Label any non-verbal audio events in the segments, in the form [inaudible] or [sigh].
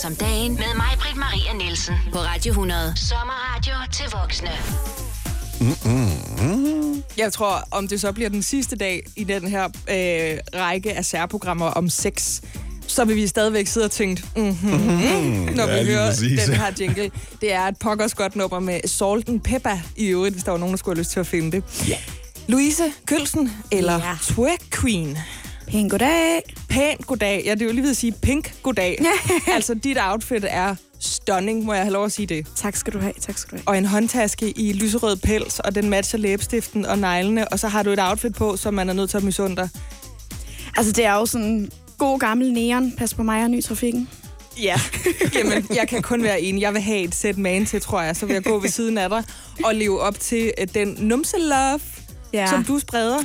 Sex om dagen med mig, Britt Maria Nielsen. På Radio 100. Sommerradio til voksne. Jeg tror, om det så bliver den sidste dag i den her øh, række af særprogrammer om sex, så vil vi stadigvæk sidde og tænke, mm-hmm, når vi Ja, lige hører præcis. den her jingle. Det er et pokkers godt nummer med Salt and Pepper i øvrigt, hvis der var nogen, der skulle have lyst til at finde det. Ja. Louise Kølsen, eller ja. Twerk Queen. Pæn goddag. Pænt goddag. Ja, det er jo lige ved at sige pink goddag. [laughs] altså, dit outfit er stunning, må jeg have lov at sige det. Tak skal du have, tak skal du have. Og en håndtaske i lyserød pels, og den matcher læbestiften og neglene, og så har du et outfit på, som man er nødt til at misunde dig. Altså, det er jo sådan god gammel neon. Pas på mig og ny trafikken. Ja, [laughs] jamen, jeg kan kun være enig. Jeg vil have et sæt man til, tror jeg. Så vil jeg gå ved siden af dig og leve op til øh, den numse-love, Ja. ja. som du spreder.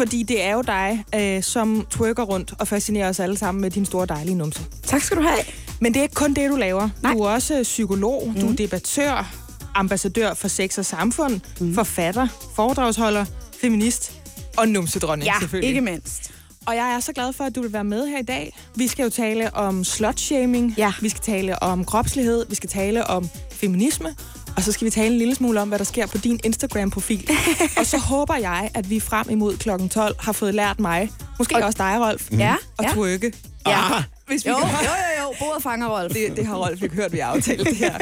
Fordi det er jo dig, øh, som twerker rundt og fascinerer os alle sammen med din store dejlige numse. Tak skal du have. Men det er ikke kun det, du laver. Nej. Du er også psykolog, mm. du er debattør, ambassadør for sex og samfund, mm. forfatter, foredragsholder, feminist og numsedronning Ja, selvfølgelig. ikke mindst. Og jeg er så glad for, at du vil være med her i dag. Vi skal jo tale om slutshaming. Ja. Vi skal tale om kropslighed. Vi skal tale om feminisme. Og så skal vi tale en lille smule om, hvad der sker på din Instagram-profil. [laughs] og så håber jeg, at vi frem imod klokken 12 har fået lært mig, måske Og- også dig, Rolf, Ja, at ja. twerke. Ja. Hvis vi Jo, jo, kan jo, jo. Bordet fanger Rolf. det, det har Rolf ikke hørt, vi har aftalt det her.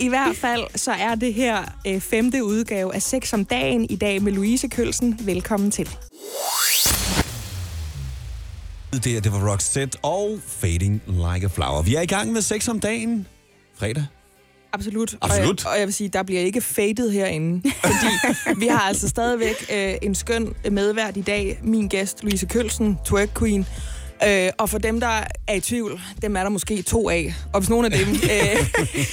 I hvert fald så er det her øh, femte udgave af Sex om dagen i dag med Louise Kølsen. Velkommen til. Det, her, det var Roxette og Fading Like a Flower. Vi er i gang med sex om dagen. Fredag. Absolut. Absolut. Og jeg, og jeg vil sige, der bliver ikke fadet herinde. Fordi vi har altså stadigvæk øh, en skøn medvært i dag. Min gæst, Louise Kølsen, twerk queen. Øh, og for dem, der er i tvivl, dem er der måske to af. Og hvis nogen af dem, [laughs] øh,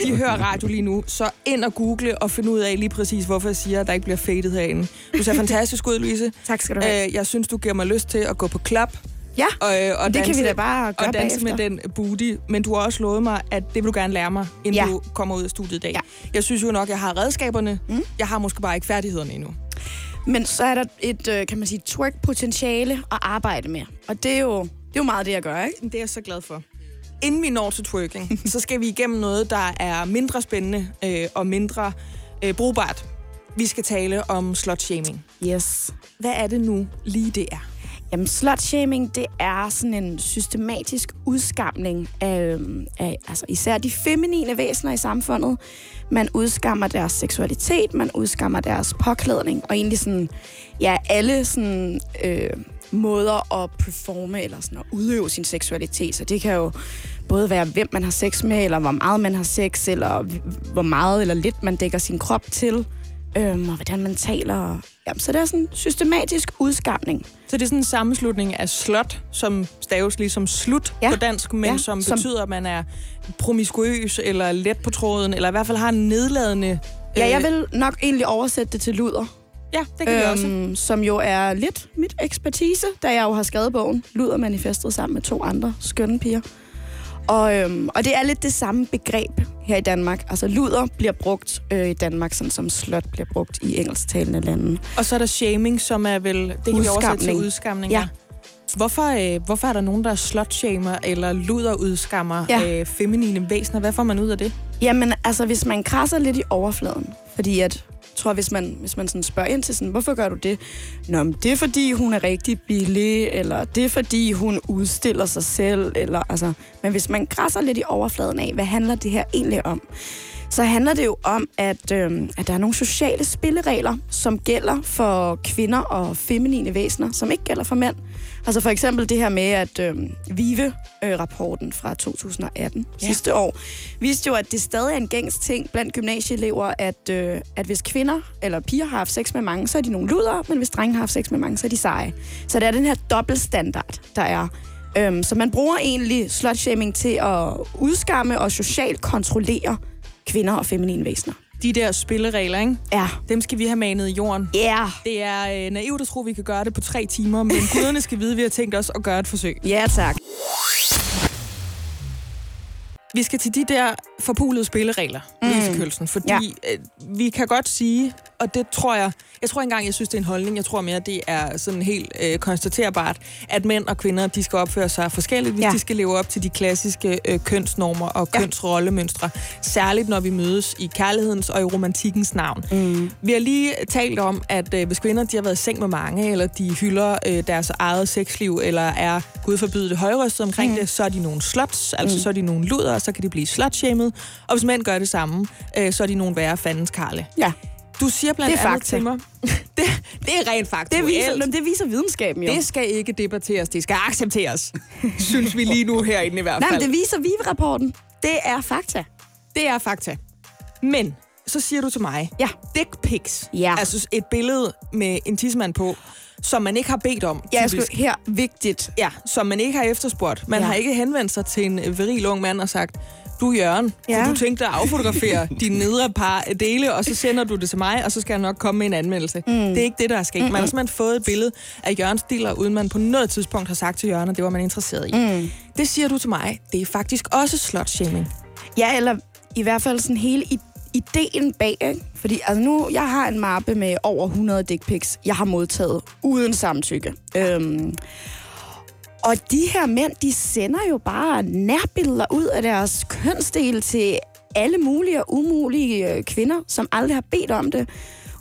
de hører radio lige nu, så ind og google og finde ud af lige præcis, hvorfor jeg siger, at der ikke bliver fadet herinde. Du ser [laughs] fantastisk ud, Louise. Tak skal du have. Øh, jeg synes, du giver mig lyst til at gå på klub. Ja, Og, øh, og det kan danse, vi da bare gøre og danse bagefter. med den booty. Men du har også lovet mig, at det vil du gerne lære mig, inden Ja. du kommer ud af studiet i dag. Ja. Jeg synes jo nok, jeg har redskaberne. Mm. Jeg har måske bare ikke færdighederne endnu. Men så er der et, øh, kan man sige, twerk-potentiale at arbejde med. Og det er jo, det er jo meget det, jeg gør, ikke? Det er jeg så glad for. Inden vi når til twerking, [laughs] så skal vi igennem noget, der er mindre spændende øh, og mindre øh, brugbart. Vi skal tale om slutshaming. Yes. Hvad er det nu lige det er? Jamen, slutshaming, det er sådan en systematisk udskamning af, øhm, af altså især de feminine væsener i samfundet. Man udskammer deres seksualitet, man udskammer deres påklædning, og egentlig sådan, ja, alle sådan, øh, måder at performe eller sådan at udøve sin seksualitet. Så det kan jo både være, hvem man har sex med, eller hvor meget man har sex, eller hvor meget eller lidt man dækker sin krop til, øhm, og hvordan man taler. Jamen, så det er sådan en systematisk udskamning. Så det er sådan en sammenslutning af slot, som staves ligesom slut Ja. på dansk, men Ja, som som- betyder, at man er promiskuøs eller let på tråden, eller i hvert fald har en nedladende... Ja, jeg øh, vil nok egentlig oversætte det til luder, Ja, det kan øhm, vi også. som jo er lidt mit ekspertise, da jeg jo har skrevet bogen Luder Manifestet sammen med to andre skønne piger. Og, øhm, og det er lidt det samme begreb her i Danmark. Altså luder bliver brugt øh, i Danmark, sådan som slot bliver brugt i engelsktalende lande. Og så er der shaming, som er vel... Det kan vi oversætte til Udskamning. Ja. Hvorfor, øh, hvorfor er der nogen, der slutshamer eller luderudskammer Ja. øh, feminine væsener? Hvad får man ud af det? Jamen, altså hvis man krasser lidt i overfladen, fordi at tror, hvis man, hvis man sådan spørger ind til sådan, hvorfor gør du det? Nå, men det er fordi, hun er rigtig billig, eller det er fordi, hun udstiller sig selv, eller altså... Men hvis man græsser lidt i overfladen af, hvad handler det her egentlig om? Så handler det jo om, at, øh, at der er nogle sociale spilleregler, som gælder for kvinder og feminine væsener, som ikke gælder for mænd. Altså for eksempel det her med, at øhm, VIVE-rapporten fra 2018 Ja. ja. sidste år viste jo, at det stadig er en gængs ting blandt gymnasieelever, at, øh, at hvis kvinder eller piger har haft sex med mange, så er de nogle luder, men hvis drenge har haft sex med mange, så er de seje. Så det er den her dobbeltstandard, der er. Øhm, så man bruger egentlig slutshaming til at udskamme og socialt kontrollere kvinder og feminine væsener. De der spilleregler, ikke? Ja. Dem skal vi have manet i jorden. Ja. Yeah. Det er øh, naivt at tro, vi kan gøre det på tre timer, men [laughs] guderne skal vide, at vi har tænkt os at gøre et forsøg. Ja, tak. Vi skal til de der forpulede spilleregler, mm. Lise Kølsen, fordi ja. øh, vi kan godt sige, og det tror jeg, jeg tror ikke engang, jeg synes, det er en holdning. Jeg tror mere, det er sådan helt øh, konstaterbart, at mænd og kvinder, de skal opføre sig forskelligt, hvis Ja. de skal leve op til de klassiske øh, kønsnormer og Ja. kønsrollemønstre. Særligt, når vi mødes i kærlighedens og i romantikkens navn. Mm. Vi har lige talt om, at øh, hvis kvinder de har været i seng med mange, eller de hylder øh, deres eget sexliv, eller er, gud forbyde det, højrystet omkring mm. det, så er de nogle sluts, altså mm. så er de nogle luder, og så kan de blive slutshamed. Og hvis mænd gør det samme, øh, så er de nogle værre fandens karle. Ja, Du siger blandt Det er andet fakta. til mig... [laughs] det, det er rent fakta. det viser, Jamen, det viser videnskaben jo. det skal ikke debatteres, det skal accepteres. [laughs] synes vi lige nu herinde i hvert Nej, fald. men det viser VIVE-rapporten. Det er fakta. det er fakta. Men så siger du til mig, Ja. dick pics, Ja. altså et billede med en tidsmand på, som man ikke har bedt om. Ja, jeg skulle, her, vigtigt. Ja, som man ikke har efterspurgt. Man Ja. ja. har ikke henvendt sig til en øh, viril ung mand og sagt, du Jørgen, Ja. ja. du tænkte at affotografere [laughs] dine nedre par dele, og så sender du det til mig, og så skal jeg nok komme med en anmeldelse. Mm. Det er ikke det, der er sket. Man har simpelthen fået et billede af Jørgens dealer, uden man på noget tidspunkt har sagt til Jørgen, at det var man interesseret i. Mm. Det siger du til mig. Det er faktisk også slutshaming. Ja, eller i hvert fald sådan hele i- ideen bag, ikke? Fordi altså nu, jeg har en mappe med over 100 dick pics, jeg har modtaget uden samtykke. Øhm, og de her mænd, de sender jo bare nærbilleder ud af deres kønsdel til alle mulige og umulige øh, kvinder, som aldrig har bedt om det,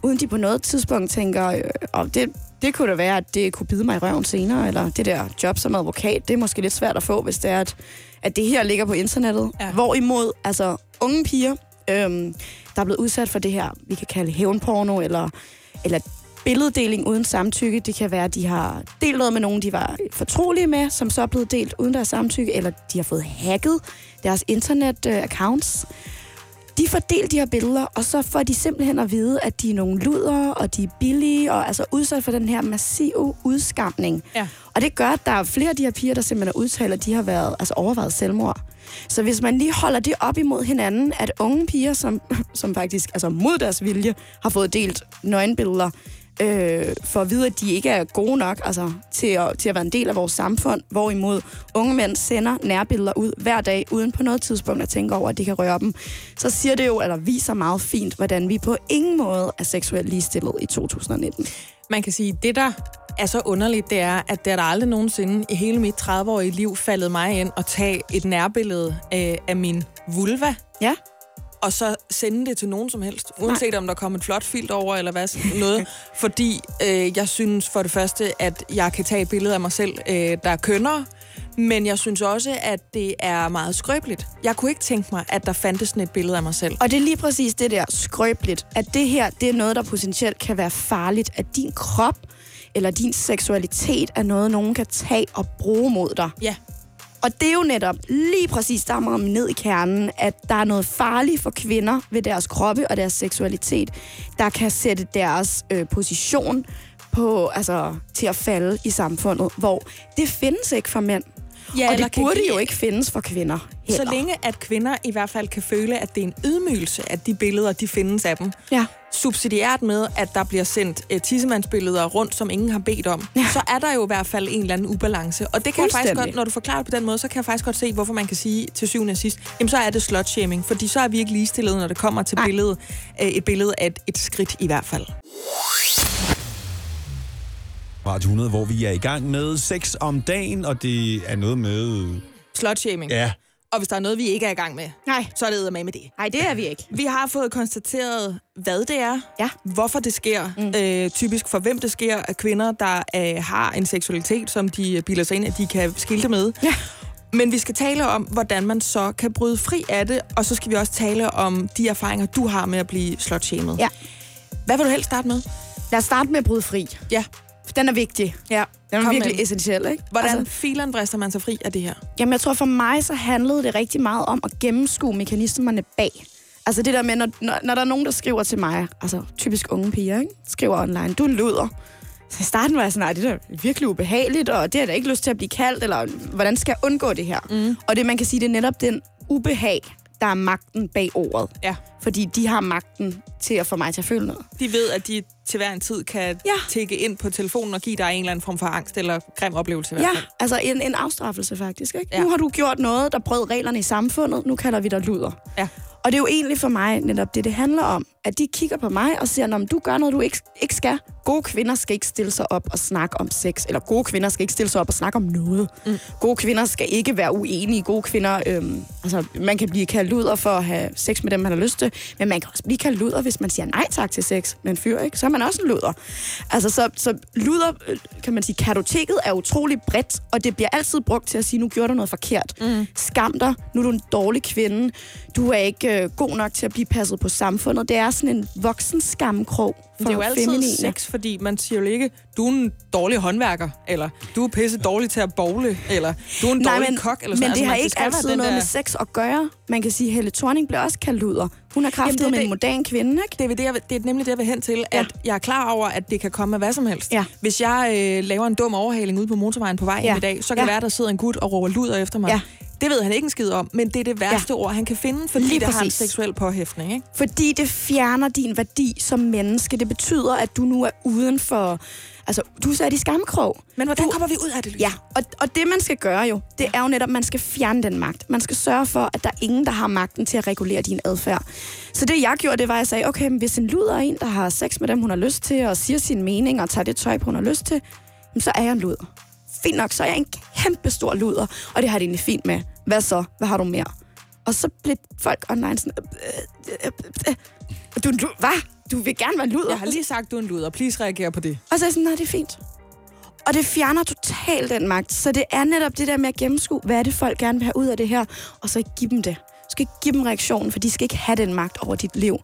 uden de på noget tidspunkt tænker, øh, og det, det kunne da være, at det kunne bide mig i røven senere, eller det der job som advokat, det er måske lidt svært at få, hvis det er, at, at det her ligger på internettet. Ja. Hvorimod, altså unge piger, øhm, der er blevet udsat for det her, vi kan kalde hævnporno, eller, eller billeddeling uden samtykke. Det kan være, at de har delt noget med nogen, de var fortrolige med, som så er blevet delt uden deres samtykke, eller de har fået hacket deres internet-accounts. De får delt de her billeder, og så får de simpelthen at vide, at de er nogle luder, og de er billige, og altså udsat for den her massive udskamning. Ja. Og det gør, at der er flere af de her piger, der simpelthen er udtalt, at de har været, altså overvejet selvmord. Så hvis man lige holder det op imod hinanden, at unge piger, som, [laughs] som faktisk altså mod deres vilje, har fået delt nøgenbilleder, øh, for at vide, at de ikke er gode nok altså, til, at, til at være en del af vores samfund, hvorimod unge mænd sender nærbilleder ud hver dag, uden på noget tidspunkt at tænke over, at det kan røre dem, så siger det jo, eller viser meget fint, hvordan vi på ingen måde er seksuelt ligestillet i 2019. Man kan sige, det der er så underligt, det er, at er der aldrig nogensinde i hele mit 30-årige liv faldet mig ind og tage et nærbillede af, af min vulva, Ja, og så sende det til nogen som helst, uanset Nej. om der kommer et flot filt over, eller hvad sådan noget. [laughs] Fordi øh, jeg synes for det første, at jeg kan tage et billede af mig selv, øh, der er kønnere, men jeg synes også, at det er meget skrøbeligt. Jeg kunne ikke tænke mig, at der fandtes sådan et billede af mig selv. Og det er lige præcis det der skrøbeligt, at det her, det er noget, der potentielt kan være farligt, at din krop eller din seksualitet er noget, nogen kan tage og bruge mod dig. Ja, og det er jo netop lige præcis, der rammer ned i kernen, at der er noget farligt for kvinder ved deres kroppe og deres seksualitet, der kan sætte deres øh, position på, altså, til at falde i samfundet, hvor det findes ikke for mænd. Ja, og det kan burde give- jo ikke findes for kvinder heller. så længe at kvinder i hvert fald kan føle, at det er en ydmygelse, at de billeder, de findes af dem. Ja. Subsidiært med, at der bliver sendt uh, tissemandsbilleder rundt, som ingen har bedt om, ja. så er der jo i hvert fald en eller anden ubalance. Og det kan jeg faktisk godt, når du forklarer det på den måde, så kan jeg faktisk godt se, hvorfor man kan sige til syvende og sidst, jamen så er det slutshaming, fordi så er vi ikke ligestillet, når det kommer til billedet, uh, et billede af et, et skridt i hvert fald. Radio 100, hvor vi er i gang med sex om dagen, og det er noget med... Slutshaming. Ja, Og hvis der er noget, vi ikke er i gang med, Nej. så er det med med det. Nej, det er vi ikke. Vi har fået konstateret, hvad det er, Ja. hvorfor det sker, mm. øh, typisk for hvem det sker, af kvinder, der øh, har en seksualitet, som de bilder sig ind, at de kan skilte med. Ja. Men vi skal tale om, hvordan man så kan bryde fri af det, og så skal vi også tale om de erfaringer, du har med at blive slutshamed. Ja. Hvad vil du helst starte med? Lad os starte med at bryde fri. Ja. Den er vigtig. ja. Den er Kom virkelig med. essentiel, ikke? Hvordan Altså, filen brister man sig fri af det her? jamen, jeg tror for mig, så handlede det rigtig meget om at gennemskue mekanismerne bag. Altså det der med, når, når, når der er nogen, der skriver til mig, altså typisk unge piger, ikke? skriver online, du er luder. Så i starten var jeg sådan, nej, det er virkelig ubehageligt, og det har jeg da ikke lyst til at blive kaldt, eller hvordan skal jeg undgå det her? Mm. Og det, man kan sige, det er netop den ubehag, der er magten bag ordet. Ja. Fordi de har magten til at få mig til at føle noget. De ved, at de til hver en tid kan Ja. tække ind på telefonen og give dig en eller anden form for angst eller grim oplevelse i hvert Ja, fald. altså en, en afstraffelse faktisk. Ikke? Ja. Nu har du gjort noget, der brød reglerne i samfundet. Nu kalder vi dig luder. Ja. Og det er jo egentlig for mig netop det, det handler om. At de kigger på mig og siger, om du gør noget, du ikke, ikke skal. Gode kvinder skal ikke stille sig op og snakke om sex. Eller gode kvinder skal ikke stille sig op og snakke om noget. Mm. Gode kvinder skal ikke være uenige. Gode kvinder, øhm, altså man kan blive kaldt luder for at have sex med dem, man har lyst til. Men man kan også blive kaldt luder, hvis man siger nej tak til sex med en fyr, ikke? Så er man også en luder. Altså så, så luder, øh, kan man sige, kartoteket er utrolig bredt, og det bliver altid brugt til at sige, nu gjorde du noget forkert. Mm. Skam dig, nu er du en dårlig kvinde. Du er ikke øh, god nok til at blive passet på samfundet. Det er sådan en voksen skamkrog for Det er jo altid feminine. sex, fordi man siger jo ikke, du er en dårlig håndværker, eller du er pisse dårlig til at bowle, eller du er en dårlig men, kok, eller men sådan. det har man- ikke være altid noget der- med sex at gøre. Man kan sige, at Helle Thorning blev også kaldt luder. Hun er kraftet Jamen, det med en det- modern kvinde, ikke? Det er, det, jeg, det er nemlig det, jeg vil hen til, Ja. at jeg er klar over, at det kan komme af hvad som helst. Ja. Hvis jeg øh, laver en dum overhaling ude på motorvejen på vej hjem Ja. i dag, så kan Ja. det være, der sidder en gut og råber luder efter mig. Ja. Det ved han ikke en skid om, men det er det værste ja. ord, han kan finde, fordi Lige det har en præcis. seksuel påhæftning. Ikke? Fordi det fjerner din værdi som menneske. Det betyder, at du nu er uden for... Altså, du er sat i skamkrog. Men hvordan Du- kommer vi ud af det, Lys? Ja, og, og det man skal gøre jo, det er jo netop, at man skal fjerne den magt. Man skal sørge for, at der er ingen, der har magten til at regulere din adfærd. Så det jeg gjorde, det var, at jeg sagde, okay, men hvis en luder er en, der har sex med dem, hun har lyst til, og siger sin mening, og tager det tøj på, hun har lyst til, så er jeg en luder. Fint nok, så er jeg en kæmpe stor luder, og det har det egentlig fint med. Hvad så? Hvad har du mere? Og så blev folk online sådan, øh, øh, øh, du, du, hvad? Du vil gerne være luder? Jeg har lige sagt, du er en luder. Please reager på det. Og så er jeg sådan, nej, det er fint. Og det fjerner totalt den magt. Så det er netop det der med at gennemskue, hvad er det, folk gerne vil have ud af det her, og så give dem det. Du skal ikke give dem reaktionen, for de skal ikke have den magt over dit liv.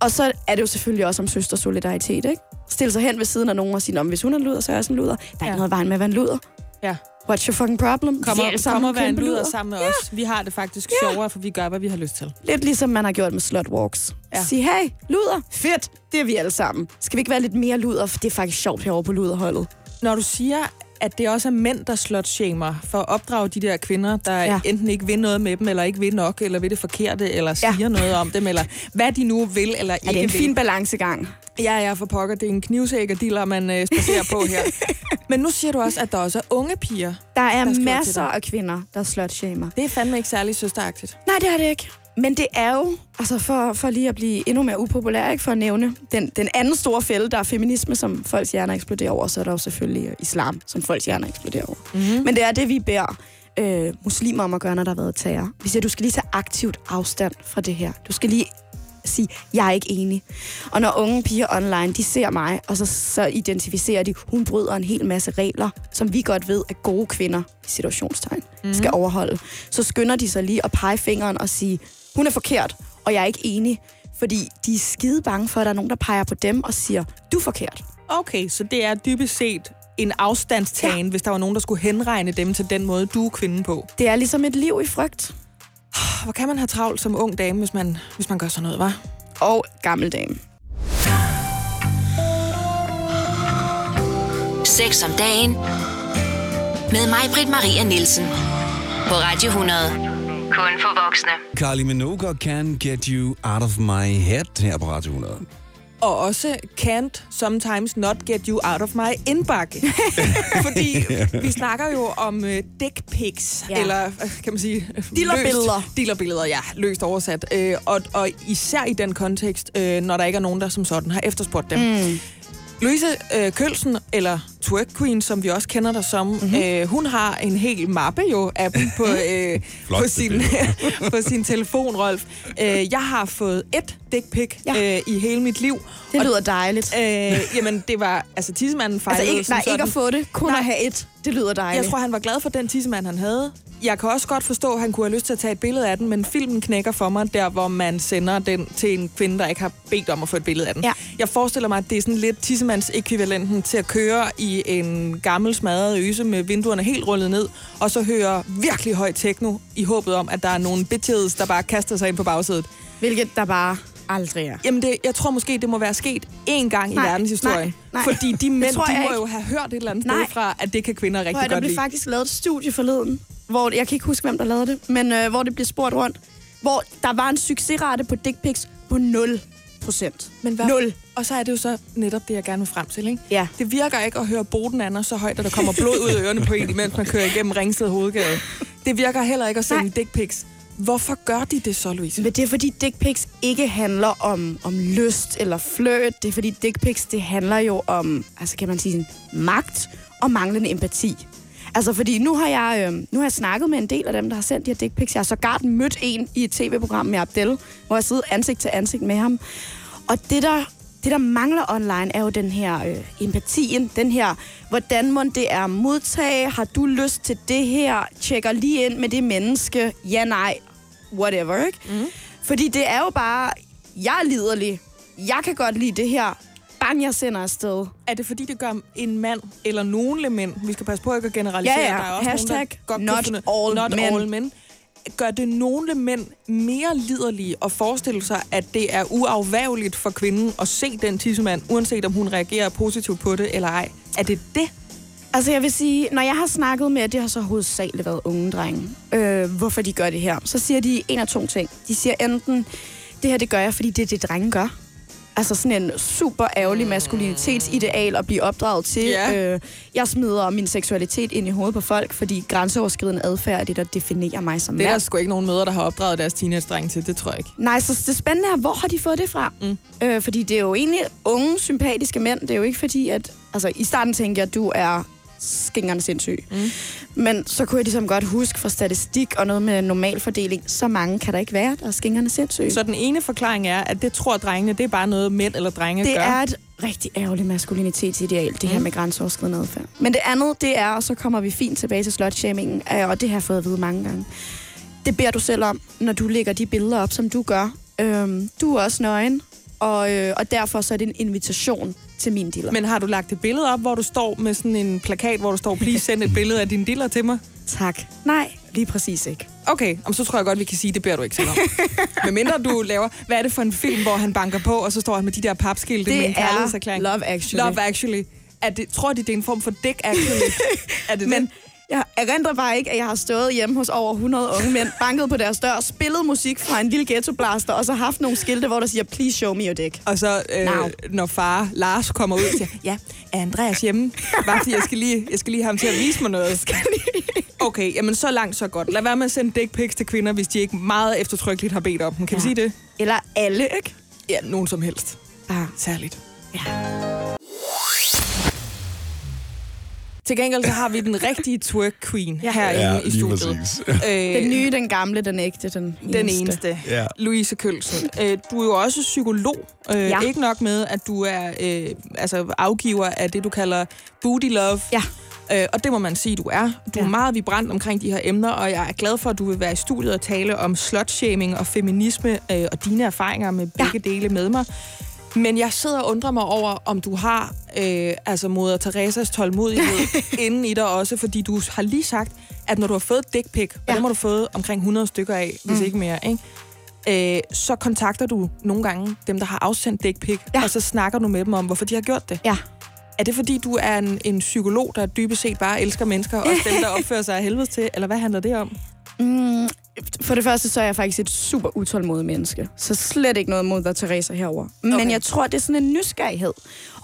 Og så er det jo selvfølgelig også om søstersolidaritet, ikke? Stille sig hen ved siden af nogen og sige, "Nå, men hvis hun er en luder, så er jeg også en luder. Der er Ja. ikke noget vejen med at være en luder. Ja. What's your fucking problem? Kommer, alle sammen kommer og være en luder sammen med ja. os. Vi har det faktisk ja. sjovere, for vi gør, hvad vi har lyst til. Lidt ligesom man har gjort med slutwalks. Ja. Ja. Sige, hey, luder, fedt, det er vi alle sammen. Skal vi ikke være lidt mere luder, for det er faktisk sjovt herovre på luderholdet. Når du siger, at det også er mænd, der slutshamer for at opdrage de der kvinder, der ja. Enten ikke vil noget med dem, eller ikke vil nok, eller vil det forkerte, eller siger Ja. noget om dem, eller hvad de nu vil, eller Er ikke det en vil. fin balancegang? Ja, ja, for pokker. Det er en knivsæk og diller, man øh, spacerer på her. [laughs] Men nu siger du også, at der også er unge piger. Der er Der masser af kvinder, der slutshamer. Det er fandme ikke særlig søsteragtigt. Nej, det er det ikke. Men det er jo, altså for, for lige at blive endnu mere upopulær, ikke for at nævne, den, den anden store fælde, der er feminisme, som folks hjerner eksploderer over, så er der jo selvfølgelig islam, som folks hjerner eksploderer over. Mm-hmm. Men det er det, vi beder øh, muslimer om at gøre, når der har været terror. Vi siger, du skal lige tage aktivt afstand fra det her. Du skal lige sige, jeg er ikke enig. Og når unge piger online, de ser mig, og så, så identificerer de, hun bryder en hel masse regler, som vi godt ved, at gode kvinder, i situationstegn, mm. skal overholde. Så skynder de sig lige at pege fingeren og sige, hun er forkert, og jeg er ikke enig. Fordi de er skide bange for, at der er nogen, der peger på dem og siger, du er forkert. Okay, så det er dybest set en afstandstagen, ja. hvis der var nogen, der skulle henregne dem til den måde, du er kvinde på. Det er ligesom et liv i frygt. Hvor kan man have travlt som ung dame, hvis man, hvis man gør sådan noget, var? Og gammel dame. Sex om dagen. Med mig, Britt Maria Nielsen. På Radio 100. Kun for voksne. Carly Minogue og Can Get You Out of My Head her på Radio 100. Og også can't sometimes not get you out of my indbakke. [laughs] Fordi vi snakker jo om uh, dick pics, ja. Eller øh, kan man sige... øh, Dillerbilleder. løst- Dillerbilleder, ja, løst oversat. Uh, og, og især i den kontekst, uh, når der ikke er nogen, der som sådan har efterspurgt dem. Mm. Louise øh, Kølsen, eller Twerk Queen, som vi også kender dig som, mm-hmm. øh, hun har en hel mappe jo af dem på, [laughs] øh, Flot på, sin, [laughs] på sin telefon, Rolf. Øh, jeg har fået et dick pic Ja. øh, i hele mit liv. Det Og, lyder dejligt. øh, jamen, det var... Altså, tissemanden fejlede Altså ikke, nej, ikke sådan. at få det, kun Nej. at have et. Det lyder dejligt. Jeg tror, han var glad for den tissemand, han havde. Jeg kan også godt forstå, at han kunne have lyst til at tage et billede af den, men filmen knækker for mig, der hvor man sender den til en kvinde, der ikke har bedt om at få et billede af den. Ja. Jeg forestiller mig, at det er sådan lidt tissemands ekvivalenten til at køre i en gammel smadret øse med vinduerne helt rullet ned, og så høre virkelig høj techno i håbet om, at der er nogle bitches, der bare kaster sig ind på bagsædet. Hvilket der bare aldrig er. Jamen, det, jeg tror måske, det må være sket én gang Nej, i verdenshistorien. nej, nej. Fordi de mænd, de må ikke. jo have hørt et eller andet Nej. sted fra, at det kan kvinder rigtig Prøv, at, der godt blev lide. faktisk lavet et studie forleden, hvor, jeg kan ikke huske, hvem der lavede det, men øh, hvor det blev spurgt rundt, hvor der var en succesrate på dick pics på 0 procent. Men hvad? 0. Og så er det jo så netop det, jeg gerne vil frem til, ikke? Ja. Det virker ikke at høre Boden Anders så højt, at der kommer blod ud af ørerne på en, imens man kører igennem Ringsted Hovedgade. Det virker heller ikke at sende Nej. dick pics. Hvorfor gør de det så, Louise? Men det er fordi dick pics ikke handler om, om lyst eller flirt. Det er fordi dick pics, det handler jo om, altså kan man sige, magt og manglende empati. Altså fordi nu har, jeg, øh, nu har jeg snakket med en del af dem, der har sendt de her dick pics. Jeg har sågar mødt en i et tv-program med Abdel, hvor jeg sidder ansigt til ansigt med ham. Og det der, det, der mangler online, er jo den her øh, empatien. Den her, hvordan må det er modtage? Har du lyst til det her? Tjekker lige ind med det menneske. Ja, nej, whatever, ikke? Mm. Fordi det er jo bare, jeg er liderlig. Jeg kan godt lide det her. Bang, jeg sender afsted. Er det fordi, det gør en mand eller nogle mænd, vi skal passe på ikke at generalisere, Ja, ja. der er også Hashtag nogen, der godt not all not men. all men. Gør det nogle mænd mere liderlige at forestille sig, at det er uafvægeligt for kvinden at se den tissemand, uanset om hun reagerer positivt på det eller ej? Er det det? Altså jeg vil sige, når jeg har snakket med, det har så hovedsageligt været unge drenge, øh, hvorfor de gør det her, så siger de en af to ting. De siger enten, det her det gør jeg, fordi det er det, drenge gør. Altså sådan en super ærgerlig maskulinitetsideal at blive opdraget til. Ja. Øh, jeg smider min seksualitet ind i hovedet på folk, fordi grænseoverskridende adfærd er det, der definerer mig som Det er der mand. sgu ikke nogen møder, der har opdraget deres teenage-dreng til. Det tror jeg ikke. Nej, så det spændende er, hvor har de fået det fra? Mm. Øh, fordi det er jo egentlig unge, sympatiske mænd. Det er jo ikke fordi, at... Altså, i starten tænkte jeg, at du er skingerne sindssyg. Mm. Men så kunne jeg ligesom godt huske fra statistik og noget med normalfordeling, så mange kan der ikke være, der er skingerne sindssyge. Så den ene forklaring er, at det tror drengene, det er bare noget mænd eller drenge det gør. er et rigtig ærgerligt maskulinitetsideal, det her med grænseoverskridende adfærd. Men det andet, det er, og så kommer vi fint tilbage til slutshamingen, øh, og det har jeg fået at vide mange gange. Det beder du selv om, når du lægger de billeder op, som du gør. Øhm, du er også nøgen, og, øh, og derfor så er det en invitation til min dealer. Men har du lagt et billede op, hvor du står med sådan en plakat, hvor du står, please send et billede af din dealer til mig? tak. Nej, lige præcis ikke. Okay, om så tror jeg godt, vi kan sige, det beder du ikke selv om. [laughs] Men mindre du laver, hvad er det for en film, hvor han banker på, og så står han med de der papskilte med en Det er kærlighedserklæring? Love Actually. Love Actually. Er det, tror de, det er en form for dick actually? [laughs] er det Men det? Jeg erindrer bare ikke, at jeg har stået hjemme hos over 100 unge mænd, banket på deres dør, spillet musik fra en lille ghettoblaster, og så haft nogle skilte, hvor der siger, please show me your dick. Og så, øh, Now. når far Lars kommer ud og siger, ja, er Andreas hjemme? Bare fordi jeg skal lige, jeg skal lige have ham til at vise mig noget. [laughs] Okay, jamen så langt, så godt. Lad være med at sende dick pics til kvinder, hvis de ikke meget eftertrykkeligt har bedt om dem. Kan ja. vi sige det? Eller alle, ikke? Ja, nogen som helst. Ah. Særligt. Ja. Til gengæld så har vi den rigtige twerk queen ja. herinde Ja, i studiet. Øh, Den nye, den gamle, den ægte, den eneste. Den eneste. Ja. Louise Kølsen. Øh, du er jo også psykolog. Øh, ja. Ikke nok med, at du er øh, altså afgiver af det, du kalder booty love. Ja. Øh, og det må man sige, du er. Du ja. er meget vibrant omkring de her emner, og jeg er glad for, at du vil være i studiet og tale om slutshaming og feminisme øh, og dine erfaringer med begge ja. dele med mig. Men jeg sidder og undrer mig over, om du har øh, altså moder Teresas tålmodighed [laughs] inden i dig også, fordi du har lige sagt, at når du har fået dick pic, og Ja. dem har du fået omkring 100 stykker af, hvis Mm. ikke mere, ikke? Øh, så kontakter du nogle gange dem, der har afsendt dick pic. Ja. og så snakker du med dem om, hvorfor de har gjort det. Ja. Er det fordi, du er en, en psykolog, der dybest set bare elsker mennesker, og [laughs] dem, der opfører sig af helvede til, eller hvad handler det om? Mm, for det første, så er jeg faktisk et super utålmodigt menneske. Så slet ikke noget mod der Teresa herover. Men Okay. jeg tror, det er sådan en nysgerrighed.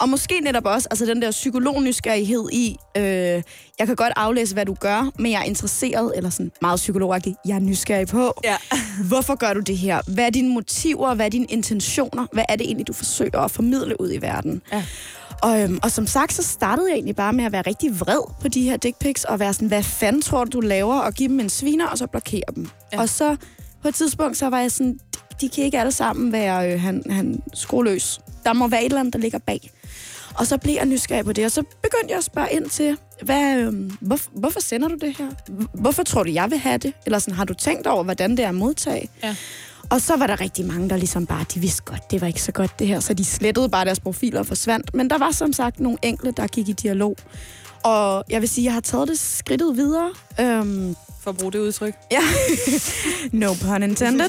Og måske netop også altså den der psykolog-nysgerrighed i, øh, jeg kan godt aflæse, hvad du gør, men jeg er interesseret, eller sådan meget psykologagtigt, jeg er nysgerrig på. Ja. [laughs] Hvorfor gør du det her? Hvad er dine motiver? Hvad er dine intentioner? Hvad er det egentlig, du forsøger at formidle ud i verden? Ja. Og, øhm, og som sagt, så startede jeg egentlig bare med at være rigtig vred på de her dick pics, og være sådan, hvad fanden tror du, du laver? Og give dem en sviner, og så blokere dem. Ja. Og så på et tidspunkt, så var jeg sådan, de, kan ikke alle sammen være øh, han, han skroløs. Der må være et eller andet, der ligger bag. Og så blev jeg nysgerrig på det, og så begyndte jeg at spørge ind til, hvad, øh, hvor, hvorfor sender du det her? Hvorfor tror du, jeg vil have det? Eller sådan, har du tænkt over, hvordan det er at modtage? Ja. Og så var der rigtig mange, der ligesom bare, de vidste godt, det var ikke så godt det her, så de slettede bare deres profiler og forsvandt. Men der var som sagt nogle enkelte, der gik i dialog. Og jeg vil sige, jeg har taget det skridtet videre. Øhm, For at bruge det udtryk. ja, [laughs] no pun intended.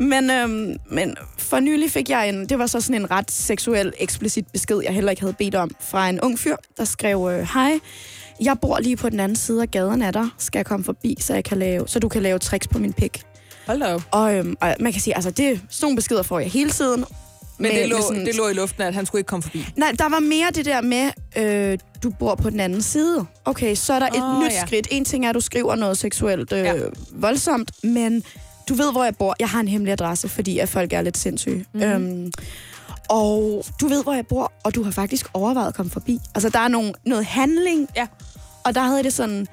men, øhm, men for nylig fik jeg en, det var så sådan en ret seksuel, eksplicit besked, jeg heller ikke havde bedt om, fra en ung fyr, der skrev, øh, hej, jeg bor lige på den anden side af gaden af dig. Skal jeg komme forbi, så, jeg kan lave, så du kan lave tricks på min pik? Hold da op. Og, øhm, og man kan sige, altså det, sådan nogle beskeder får jeg hele tiden. Men Med- det lå, med sådan- det lå i luften, at han skulle ikke komme forbi. Nej, der var mere det der med, øh, du bor på den anden side. Okay, så er der et Åh, nyt ja. skridt. En ting er, at du skriver noget seksuelt øh, Ja. voldsomt, men du ved, hvor jeg bor. Jeg har en hemmelig adresse, fordi at folk er lidt sindssyge. Mhm. Mm. Øhm, og du ved, hvor jeg bor, og du har faktisk overvejet at komme forbi. Altså, der er nogle, noget handling. Ja. Og der havde jeg det sådan...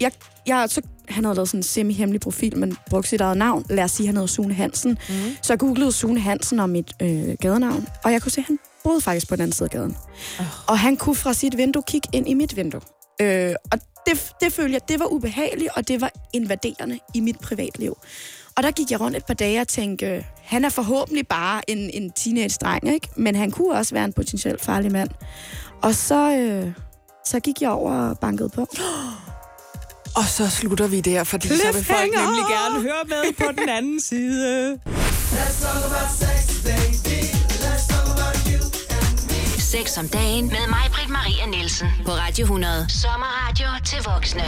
Jeg, jeg, så, han havde lavet sådan en semi-hemmelig profil, men brugte sit eget navn. Lad os sige, han hed Sune Hansen. Mm. Så jeg googlede Sune Hansen om mit øh, gadenavn, og jeg kunne se, at han boede faktisk på den anden side af gaden. Oh. Og han kunne fra sit vindue kigge ind i mit vindue. Øh, og det, det følte jeg, det var ubehageligt, og det var invaderende i mit privatliv. Og der gik jeg rundt et par dage og tænkte, øh, han er forhåbentlig bare en, en teenage-dreng, ikke? men han kunne også være en potentielt farlig mand. Og så, øh, så gik jeg over og bankede på. [gasps] Og så slutter vi der, fordi så vil folk nemlig gerne høre med på den anden side. 6 om dagen med mig, Britt Maria Nielsen. På Radio 100. Sommerradio til voksne.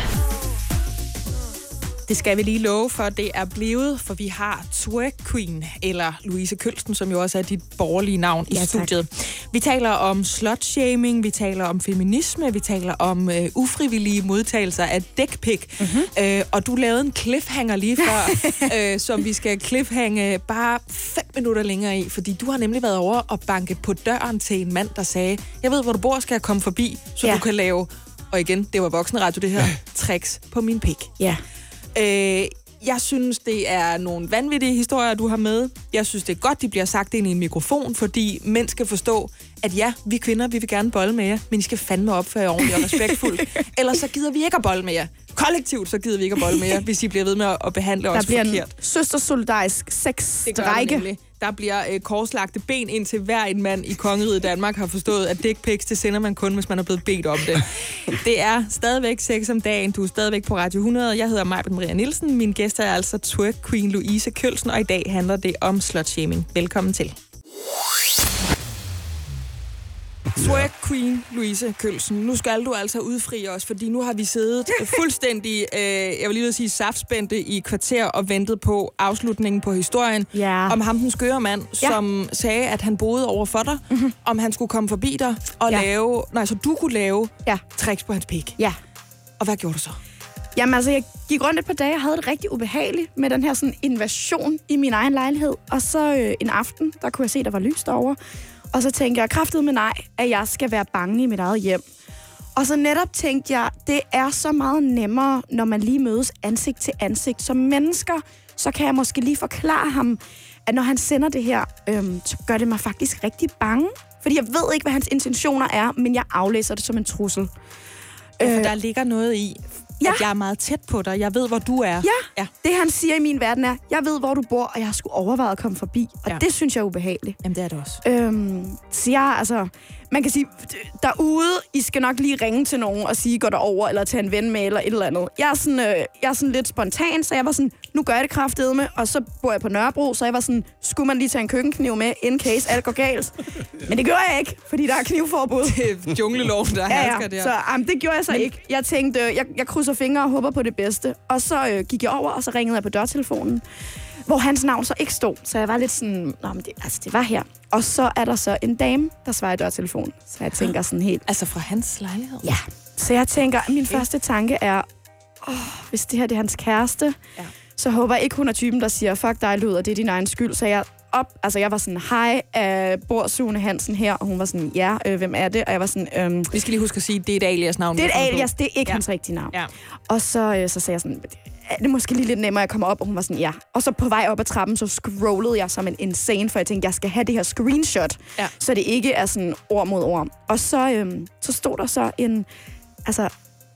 Det skal vi lige love for, det er blevet, for vi har Twerk Queen, eller Louise Kølsten, som jo også er dit borgerlige navn i Ja, tak. studiet. Vi taler om slutshaming, vi taler om feminisme, vi taler om øh, ufrivillige modtagelser af dick mm-hmm. øh, og du lavede en cliffhanger lige før, [laughs] øh, som vi skal cliffhange bare fem minutter længere i, fordi du har nemlig været over og banke på døren til en mand, der sagde, jeg ved, hvor du bor, skal jeg komme forbi, så Ja. du kan lave, og igen, det var voksenradio det her, tricks på min pik. Ja. Øh, jeg synes, det er nogle vanvittige historier, du har med. Jeg synes, det er godt, de bliver sagt ind i en mikrofon, fordi mænd skal forstå, at ja, vi kvinder, vi vil gerne bolle med jer, men I skal fandme opføre jer ordentligt og respektfuldt. [laughs] Ellers så gider vi ikke at bolle med jer. Kollektivt, så gider vi ikke at bolle med jer, hvis I bliver ved med at- behandle Der os bliver forkert. en søstersolidarisk sexstrække. Der bliver øh, korslagte ben ind til hver en mand i kongeriget Danmark har forstået, at dick pics, det sender man kun, hvis man er blevet bedt om det. Det er stadigvæk 6 om dagen. Du er stadigvæk på Radio 100. Jeg hedder Majbert Maria Nielsen. Min gæst er altså twerk queen Louise Kølsen, og i dag handler det om slutshaming. Velkommen til. Twerk Queen Louise Kølsen. Nu skal du altså udfri os, fordi nu har vi siddet [laughs] fuldstændig, øh, jeg vil lige sige, saftspændte i kvarter og ventet på afslutningen på historien Ja. om ham den skøre mand, Ja. som sagde, at han boede over for dig, mm-hmm. om han skulle komme forbi dig og Ja. lave, nej, så du kunne lave Ja. tricks på hans pik. Ja. Og hvad gjorde du så? Jamen altså, jeg gik rundt et par dage og havde det rigtig ubehageligt med den her sådan invasion i min egen lejlighed. Og så øh, en aften, der kunne jeg se, der var lys derovre. Og så tænkte jeg kraftet med nej, at jeg skal være bange i mit eget hjem. Og så netop tænkte jeg, det er så meget nemmere, når man lige mødes ansigt til ansigt. Som mennesker, så kan jeg måske lige forklare ham, at når han sender det her, øhm, så gør det mig faktisk rigtig bange. Fordi jeg ved ikke, hvad hans intentioner er, men jeg aflæser det som en trussel. Øh, Øh, for der ligger noget i, ja. at jeg er meget tæt på dig. Jeg ved, hvor du er. Ja, ja. det han siger i min verden er, jeg ved, hvor du bor, og jeg har sgu overvejet at komme forbi. Og Ja. det synes jeg er ubehageligt. Jamen, det er det også. Øhm, så jeg, altså, man kan sige, derude, I skal nok lige ringe til nogen og sige, går der over, eller tage en ven med, eller et eller andet. Jeg er sådan, øh, jeg er sådan lidt spontan, så jeg var sådan, nu gør jeg det kraftedeme, og så bor jeg på Nørrebro, så jeg var sådan, skulle man lige tage en køkkenkniv med, in case alt går galt. [laughs] Men det gjorde jeg ikke, fordi der er knivforbud. Det er jungleloven, der [laughs] Ja, ja. der. Så um, det gjorde jeg så Men... ikke. Jeg tænkte, øh, jeg, jeg krydser fingre og håber på det bedste. Og så øh, gik jeg over, og så ringede jeg på dørtelefonen, hvor hans navn så ikke stod. Så jeg var lidt sådan, Nå, men det, altså, det var her. Og så er der så en dame, der svarer i dørtelefonen. Så jeg tænker sådan helt, Altså fra hans lejlighed? ja. Så jeg tænker, min første tanke er, åh, hvis det her det er hans kæreste, Ja. så håber jeg ikke, hun er typen, der siger, fuck dig, Lud, og det er din egen skyld. Så jeg op, altså jeg var sådan, hej, øh, bor Sune Hansen her? Og hun var sådan, ja, øh, hvem er det? Og jeg var sådan, øhm, Vi skal lige huske at sige, det er et alias-navn. det er et alias, det er ikke ja. hans rigtige navn. Ja. Og så, øh, så sagde jeg sådan, er det måske lige lidt nemmere, at jeg kommer op? Og hun var sådan, ja. Og så på vej op ad trappen, så scrollede jeg som en insane, for jeg tænkte, jeg skal have det her screenshot, Ja. så det ikke er sådan ord mod ord. Og så, øhm, så stod der så en, altså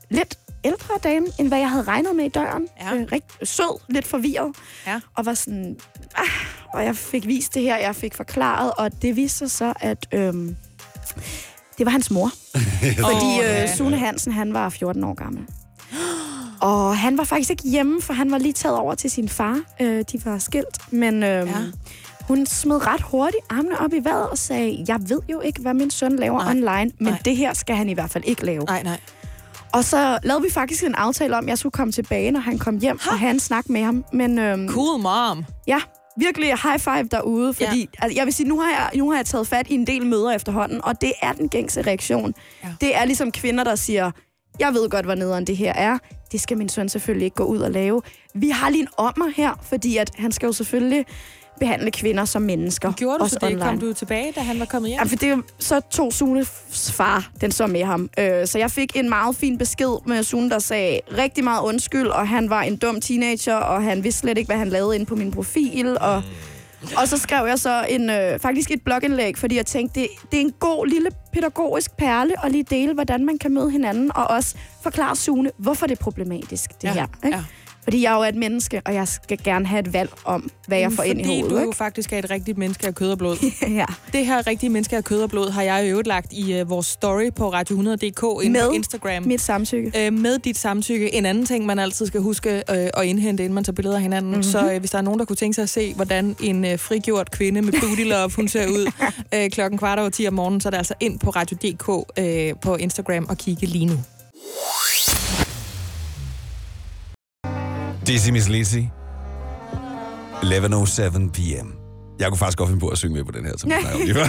lidt ældre dame, end hvad jeg havde regnet med i døren. Ja. Øh, rigtig sød, lidt forvirret. Ja. Og var sådan, ah, og jeg fik vist det her, jeg fik forklaret, og det viste sig så, at øhm, det var hans mor. [laughs] Fordi øh. Sune Hansen, han var 14 år gammel. Og han var faktisk ikke hjemme, for han var lige taget over til sin far. Øh, de var skilt, men øh, Ja. hun smed ret hurtigt armene op i vejret og sagde, jeg ved jo ikke, hvad min søn laver Nej. online, men Nej. det her skal han i hvert fald ikke lave. Nej, nej. Og så lavede vi faktisk en aftale om, at jeg skulle komme tilbage, når han kom hjem, og have en snak med ham. Men øhm, Cool mom. ja, virkelig high five derude, fordi ja. altså, jeg vil sige, nu har, jeg, nu har jeg taget fat i en del møder efterhånden, og det er den gængse reaktion. Ja. Det er ligesom kvinder, der siger, jeg ved godt, hvor nederen det her er. Det skal min søn selvfølgelig ikke gå ud og lave. Vi har lige en ommer her, fordi at han skal jo selvfølgelig behandle kvinder som mennesker. Gjorde du også så det? online. Kom du tilbage, da han var kommet hjem? Ja, for det er så tog Sunes far den så med ham. Øh, så jeg fik en meget fin besked med Sune, der sagde rigtig meget undskyld, og han var en dum teenager, og han vidste slet ikke, hvad han lavede inde på min profil. Og, og så skrev jeg så en, øh, faktisk et blogindlæg, fordi jeg tænkte, det, det er en god lille pædagogisk perle at lige dele, hvordan man kan møde hinanden, og også forklare Sune, hvorfor det er problematisk, det Ja, her. Ikke? ja. Fordi jeg er jo et menneske, og jeg skal gerne have et valg om, hvad jeg får ind i Fordi hovedet. du jo Ikke? faktisk er et rigtigt menneske af kød og blod. [laughs] ja. Det her rigtige menneske af kød og blod har jeg i øvrigt lagt i uh, vores story på radio100.dk inde Med på Instagram. Mit samtykke. Øh, med dit samtykke. En anden ting, man altid skal huske øh, at indhente, inden man tager billeder af hinanden. Mhm. Mm-hmm. Så øh, hvis der er nogen, der kunne tænke sig at se, hvordan en øh, frigjort kvinde med booty love, hun ser ud [laughs] øh, klokken kvart over 10 om morgenen, så er det altså ind på radio.dk øh, på Instagram og kigge lige nu. Dizzy Miss Lizzy. 11.07 p.m. Jeg kunne faktisk godt finde på at synge med på den her, som jeg snakker om lige før.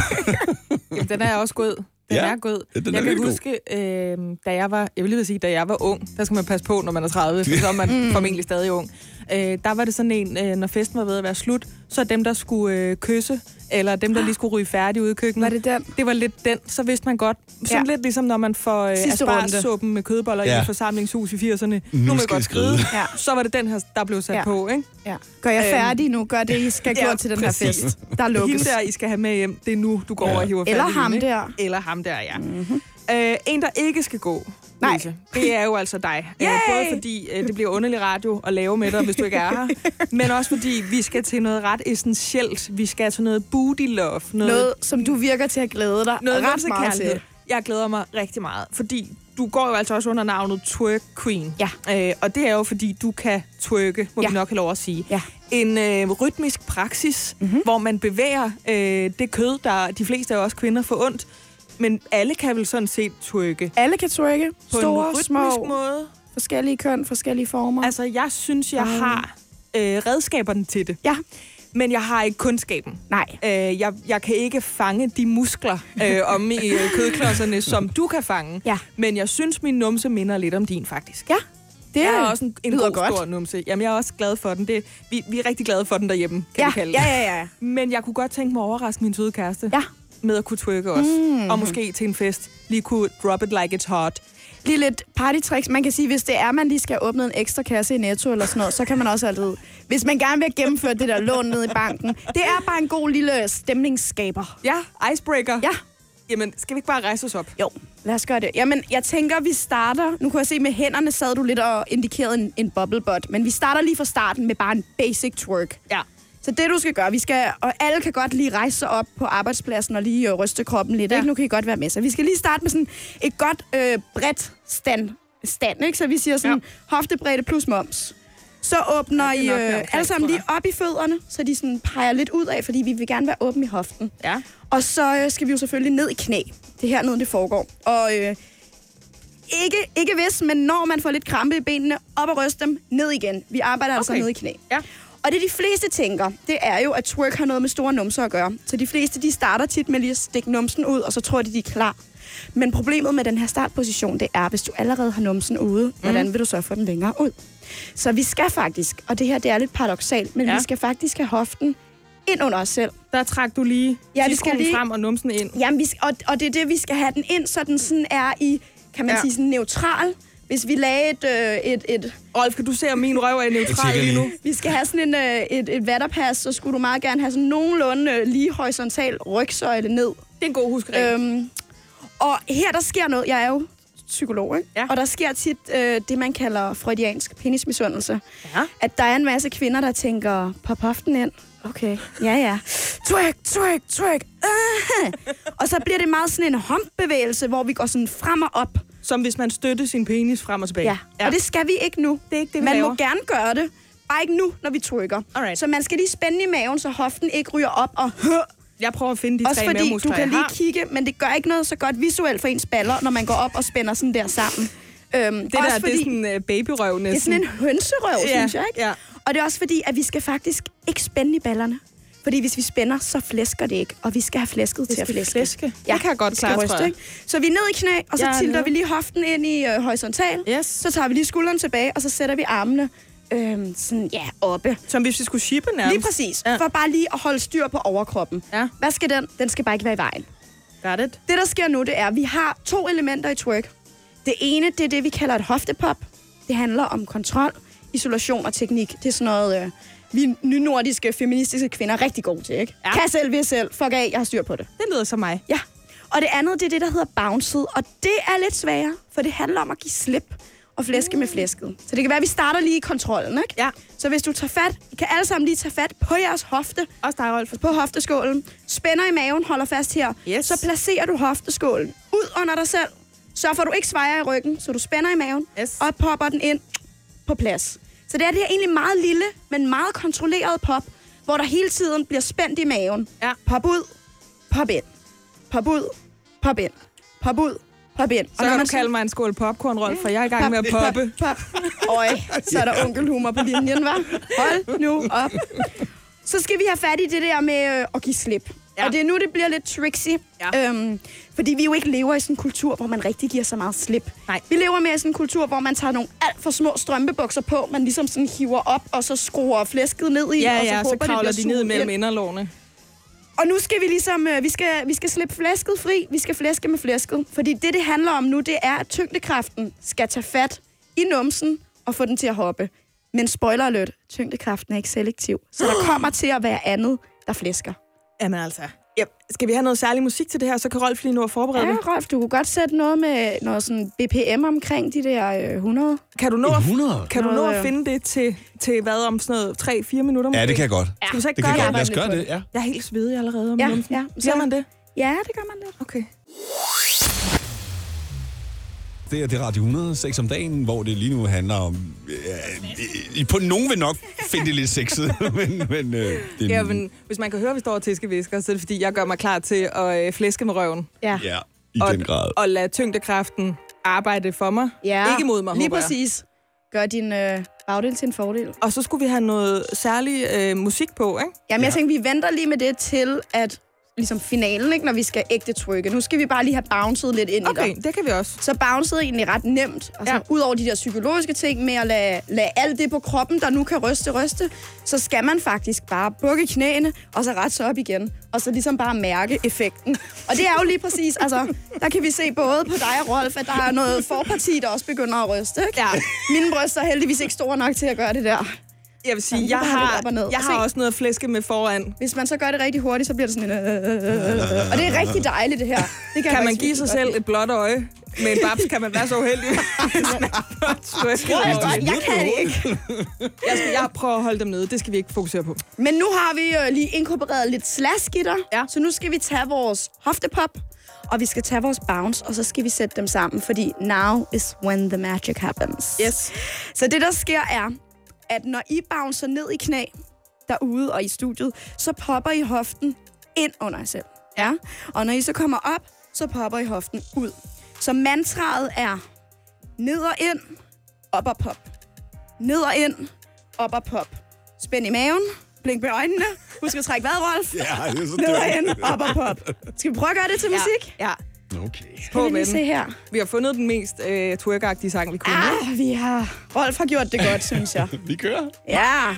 [laughs] Jamen, den er også god. Den Ja, er god. den er jeg kan virkelig god. huske, øh, da jeg var, jeg vil lige sige, da jeg var ung, der skal man passe på, når man er 30, for [laughs] så er man Mm. formentlig stadig ung. Øh, der var det sådan en, øh, når festen var ved at være slut, så dem, der skulle øh, kysse, eller dem, der lige skulle ryge færdig ude i køkkenet, Var det den? det var lidt den, så vidste man godt. Sådan Ja. lidt ligesom, når man får øh, asparsuppen med kødboller ja. i et forsamlingshus i 80'erne. Nu, Nu må jeg godt skride. Ja. Så var det den her, der blev sat Ja. på, ikke? Ja. Gør jeg Øhm, færdig nu? Gør det, I skal [laughs] ja, gå til den her præcis. fest. Der lukkes. Hende der, I skal have med hjem, det er nu, du går Ja. over og hiver Eller fat i ham der. Eller ham der, ja. Mm-hmm. Øh, en, der ikke skal gå, Nej. Louise, det er jo altså dig. [laughs] Øh, Yay! både fordi øh, det bliver underlig radio at lave med dig, hvis du ikke er her, [laughs] men også fordi vi skal til noget ret essentielt. Vi skal til noget booty love. Noget, Noget, som du virker til at glæde dig noget ret meget til. Jeg glæder mig rigtig meget, fordi du går jo altså også under navnet Twerk Queen. Ja. Øh, og det er jo, fordi du kan twerke, må Ja. vi nok have lov at sige. Ja. En øh, rytmisk praksis, Mhm. mm-hmm. hvor man bevæger øh, det kød, der de fleste af os kvinder får ondt. Men alle kan vel sådan set twerke Alle kan twerke. på Store, en rytmisk små, måde. forskellige køn, forskellige former. Altså, jeg synes, jeg Ah. har øh, redskaberne til det. Ja. Men jeg har ikke kundskaben. Nej. Øh, jeg, jeg kan ikke fange de muskler øh, om i øh, kødklodserne, som du kan fange. Ja. Men jeg synes, min numse minder lidt om din, faktisk. Ja, det Jeg er også en, en god, godt. stor numse. Jamen, jeg er også glad for den. Det, vi, vi er rigtig glade for den derhjemme, kan Ja, vi kalde ja, det. ja, ja. Men jeg kunne godt tænke mig at overraske min søde kæreste Ja. Med at kunne twerke også. Mm. Og måske til en fest lige kunne drop it like it's hot. Lige lidt partytricks. Man kan sige, hvis det er, man lige skal åbne en ekstra kasse i Netto eller sådan noget, så kan man også altid... Hvis man gerne vil gennemføre det der lån ned i banken. Det er bare en god lille stemningsskaber. Ja, icebreaker. Ja. Jamen, skal vi ikke bare rejse os op? Jo, lad os gøre det. Jamen, jeg tænker, vi starter... Nu kunne jeg se, med hænderne sad du lidt og indikerede en, en bubble butt. Men vi starter lige fra starten med bare en basic twerk. Ja. Så det, du skal gøre, vi skal... Og alle kan godt lige rejse sig op på arbejdspladsen og lige øh, ryste kroppen lidt. Ja. Ikke? Nu kan I godt være med. Så vi skal lige starte med sådan et godt øh, bredt stand. stand ikke? Så vi siger sådan ja. hoftebredde plus moms. Så åbner Ja, I øh, deromkring, alle sammen lige op i fødderne, så de sådan peger lidt ud af, fordi vi vil gerne være åbne i hoften. Ja. Og så øh, skal vi jo selvfølgelig ned i knæ. Det er hernede, det foregår. Og øh, ikke, ikke hvis, men når man får lidt krampe i benene, op og ryste dem, ned igen. Vi arbejder altså Okay. ned i knæ. Ja. Og det de fleste tænker, det er jo, at twerk har noget med store numser at gøre. Så de fleste, de starter tit med lige at stikke numsen ud, og så tror de, de er klar. Men problemet med den her startposition, det er, hvis du allerede har numsen ude, mm. hvordan vil du så få den længere ud? Så vi skal faktisk, og det her det er lidt paradoxalt, men Ja. vi skal faktisk have hoften ind under os selv. Der trak du lige Ja, vi skal lige- frem og numsen ind. Jamen, vi skal, og, og det er det, vi skal have den ind, så den sådan er i, kan man ja. sige, sådan neutral. Hvis vi lagde et, øh, et, et, Rolf, kan du se, om min røv er neutral lige nu? vi skal have sådan en, øh, et, et vatterpas, så skulle du meget gerne have sådan nogenlunde øh, lige horisontal rygsøjle ned. Det er en god huskeregel. Øhm, og her der sker noget, jeg er jo psykolog, ikke? Ja. og der sker tit øh, det, man kalder freudiansk penismisundelse. Ja. At der er en masse kvinder, der tænker, pop hoften ind. Okay, ja ja. Twerk, twerk, twerk. Uh. og så bliver det meget sådan en humpbevægelse, hvor vi går sådan frem og op. Som hvis man støtter sin penis frem og tilbage. Ja. ja. Og det skal vi ikke nu. det er ikke det, vi Man laver. må gerne gøre det. Bare ikke nu, når vi trykker. Alright. Så man skal lige spænde i maven, så hoften ikke ryger op og [laughs] Jeg prøver at finde de Også tre fordi du kan lige kigge, men det gør ikke noget så godt visuelt for ens baller, når man går op og spænder sådan der sammen. Øhm, Det der, det er sådan uh, babyrøv næsten. det er sådan en hønserøv, Ja, synes jeg, ikke? ja. Og det er også fordi, at vi skal faktisk ikke spænde i ballerne. Fordi hvis vi spænder, så flæsker det ikke, og vi skal have flæsket til at flæske. flæske. Det kan jeg godt klare, ryste, tror jeg. ikke? Så vi er ned i knæ, og så er tilter vi lige hoften ind i øh, horisontal. Yes. Så tager vi lige skulderen tilbage, og så sætter vi armene øh, sådan, ja, oppe. Som hvis vi skulle shippe nærmest. Lige præcis. Ja. Ja. For bare lige at holde styr på overkroppen. Ja. Hvad skal den? Den skal bare ikke være i vejen. Got it. Det, der sker nu, det er, at vi har to elementer i twerk. Det ene, det er det, vi kalder et hoftepop. Det handler om kontrol, isolation og teknik. Det er sådan noget, øh, vi nynordiske, feministiske kvinder er rigtig gode til, ikke? Ja. Kan selv, vil selv. Fuck af, jeg har styr på det. Det lyder som mig. Ja. Og det andet, det er det, der hedder bounced. Og det er lidt sværere, for det handler om at give slip og flæske med flæsket. Så det kan være, at vi starter lige i kontrollen, ikke? Ja. Så hvis du tager fat, I kan alle sammen lige tage fat på jeres hofte, Også dig, Rolf. på hofteskålen, spænder i maven, holder fast her, Yes. så placerer du hofteskålen ud under dig selv. For, at du ikke svejer i ryggen, så du spænder i maven, Yes. og popper den ind på plads. Så det er det her egentlig meget lille, men meget kontrolleret pop, hvor der hele tiden bliver spændt i maven. Ja. Pop ud, pop ind. Pop ud, pop ind. Pop ud, pop ind. Så kan du kalde mig en skål popcorn, Rolf, for jeg er i gang med at poppe. Pop, pop. Øj, så er der [laughs] onkelhumor på linjen, var. Hold nu op. Så skal vi have fat i det der med øh, at give slip. Ja. Og det er nu, det bliver lidt tricksy. Ja. Øhm, fordi vi jo ikke lever i sådan en kultur, hvor man rigtig giver så meget slip. Nej. Vi lever mere i sådan en kultur, hvor man tager nogle alt for små strømpebukser på, man ligesom sådan hiver op, og så skruer flæsket ned i, Ja, og så ja, så håber, kravler det de ned mellem ind. inderlårene. Og nu skal vi ligesom, øh, vi skal, vi skal slippe flæsket fri. Vi skal flæske med flæsket. Fordi det, det handler om nu, det er, at tyngdekraften skal tage fat i numsen og få den til at hoppe. Men spoiler alert, tyngdekraften er ikke selektiv. Så der [gasps] kommer til at være andet, der flæsker. Jamen altså. Ja, skal vi have noget særlig musik til det her, så kan Rolf lige nu at forberede Ja, det. Rolf, du kunne godt sætte noget med noget sådan BPM omkring de der øh, 100. Kan du nå at, 100? kan du nå Noget, at øh, finde det til, til hvad om sådan noget 3-4 minutter? Ja, det kan jeg godt. Skal vi så ikke Det kan gøre jeg det? godt. Lad os gøre det, ja. Jeg er helt svedig allerede om Ja, numsen. ja. Ser man det? Ja, det gør man lidt. Okay. Det er det er Radio 100, 6 om dagen, hvor det lige nu handler om... Ja, på nogen vil nok finde det lidt sexet, [laughs] men... men øh, det, Ja, men hvis man kan høre, at vi står og tiskevisker, så er det fordi, jeg gør mig klar til at øh, flæske med røven. Ja. Ja, i og, den grad. Og lade tyngdekraften arbejde for mig. ja. Ikke mod mig, Lige jeg. præcis. Gør din øh, bagdel til en fordel. Og så skulle vi have noget særlig øh, musik på, ikke? Jamen, jeg Ja. tænker, vi venter lige med det til, at ligesom finalen, ikke, når vi skal ægte trykke. Nu skal vi bare lige have bounced lidt ind i Okay, det. det kan vi også. Så bounced egentlig ret nemt. Altså, Ja. ja. Udover de der psykologiske ting med at lade, lade alt det på kroppen, der nu kan ryste, ryste, så skal man faktisk bare bukke knæene, og så rette sig op igen. Og så ligesom bare mærke effekten. Og det er jo lige præcis, altså, der kan vi se både på dig og Rolf, at der er noget forparti, der også begynder at ryste. Ikke? Ja. Mine bryster er heldigvis ikke store nok til at gøre det der. Jeg vil sige, jeg har, ned. jeg har også noget flæske med foran. Hvis man så gør det rigtig hurtigt, så bliver det sådan en... Øh, øh, øh, øh. Og det er rigtig dejligt, det her. Det Kan man faktisk give sig selv et blåt øje med en babs, kan man være så uheldig. [laughs] Jeg, jeg kan det ikke. jeg, skal, jeg prøver at holde dem nede. Det skal vi ikke fokusere på. Men nu har vi øh, lige inkorporeret lidt slaskitter. Ja. Så nu skal vi tage vores hoftepop, og vi skal tage vores bounce, og så skal vi sætte dem sammen, fordi now is when the magic happens. Yes. Så det, der sker, er, at når I bouncer ned i knæ derude og i studiet, så popper I hoften ind under jer selv. Ja. Og når I så kommer op, så popper I hoften ud. Så mantraet er ned og ind, op og pop. Ned og ind, op og pop. Spænd i maven, blink med øjnene. Husk at trække vejret, Rolf. Ja, det er så Ned og ind, op og pop. Skal vi prøve at gøre det til musik? Ja. Okay. Kan vi På lige se her. Vi har fundet den mest øh, twerkagtige sang, vi kunne. Ah, vi har... Rolf har gjort det godt, synes jeg. [laughs] Vi kører. Ja.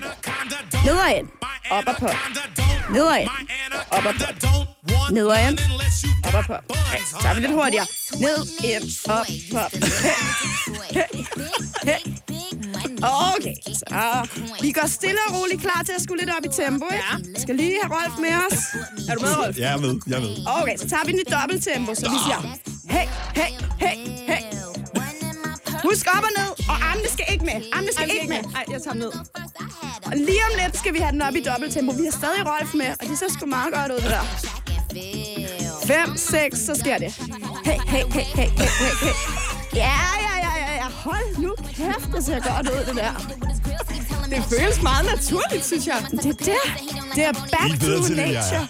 Ned og ind. Op og pop. Ned og ind. Op og pop. Ned og ind. Op og pop. Okay, så tager vi lidt hurtigere. Ned, ind, op, pop. [laughs] [laughs] Okay, så vi går stille og roligt klar til at skulle lidt op i tempo, ikke? Ja. Skal lige have Rolf med os. Er du med, Rolf? Jeg er med, jeg er med. Okay, så tager vi den i dobbelt tempo, så vi siger hey, hey, hey, hey. Husk op og ned, og armene skal ikke med. Armene skal ikke med. Nej, jeg tager ned. Og lige om lidt skal vi have den op i dobbelt tempo. Vi har stadig Rolf med, og det ser sgu meget godt ud, det der. 5, 6, så sker det. Hey, hey, hey, hey, hey, hey, hey. Ja, ja, ja, ja, ja. Hold nu kæft, det ser godt ud, det der. Det føles meget naturligt, synes jeg. Det er der. Det er I back to til det, nature.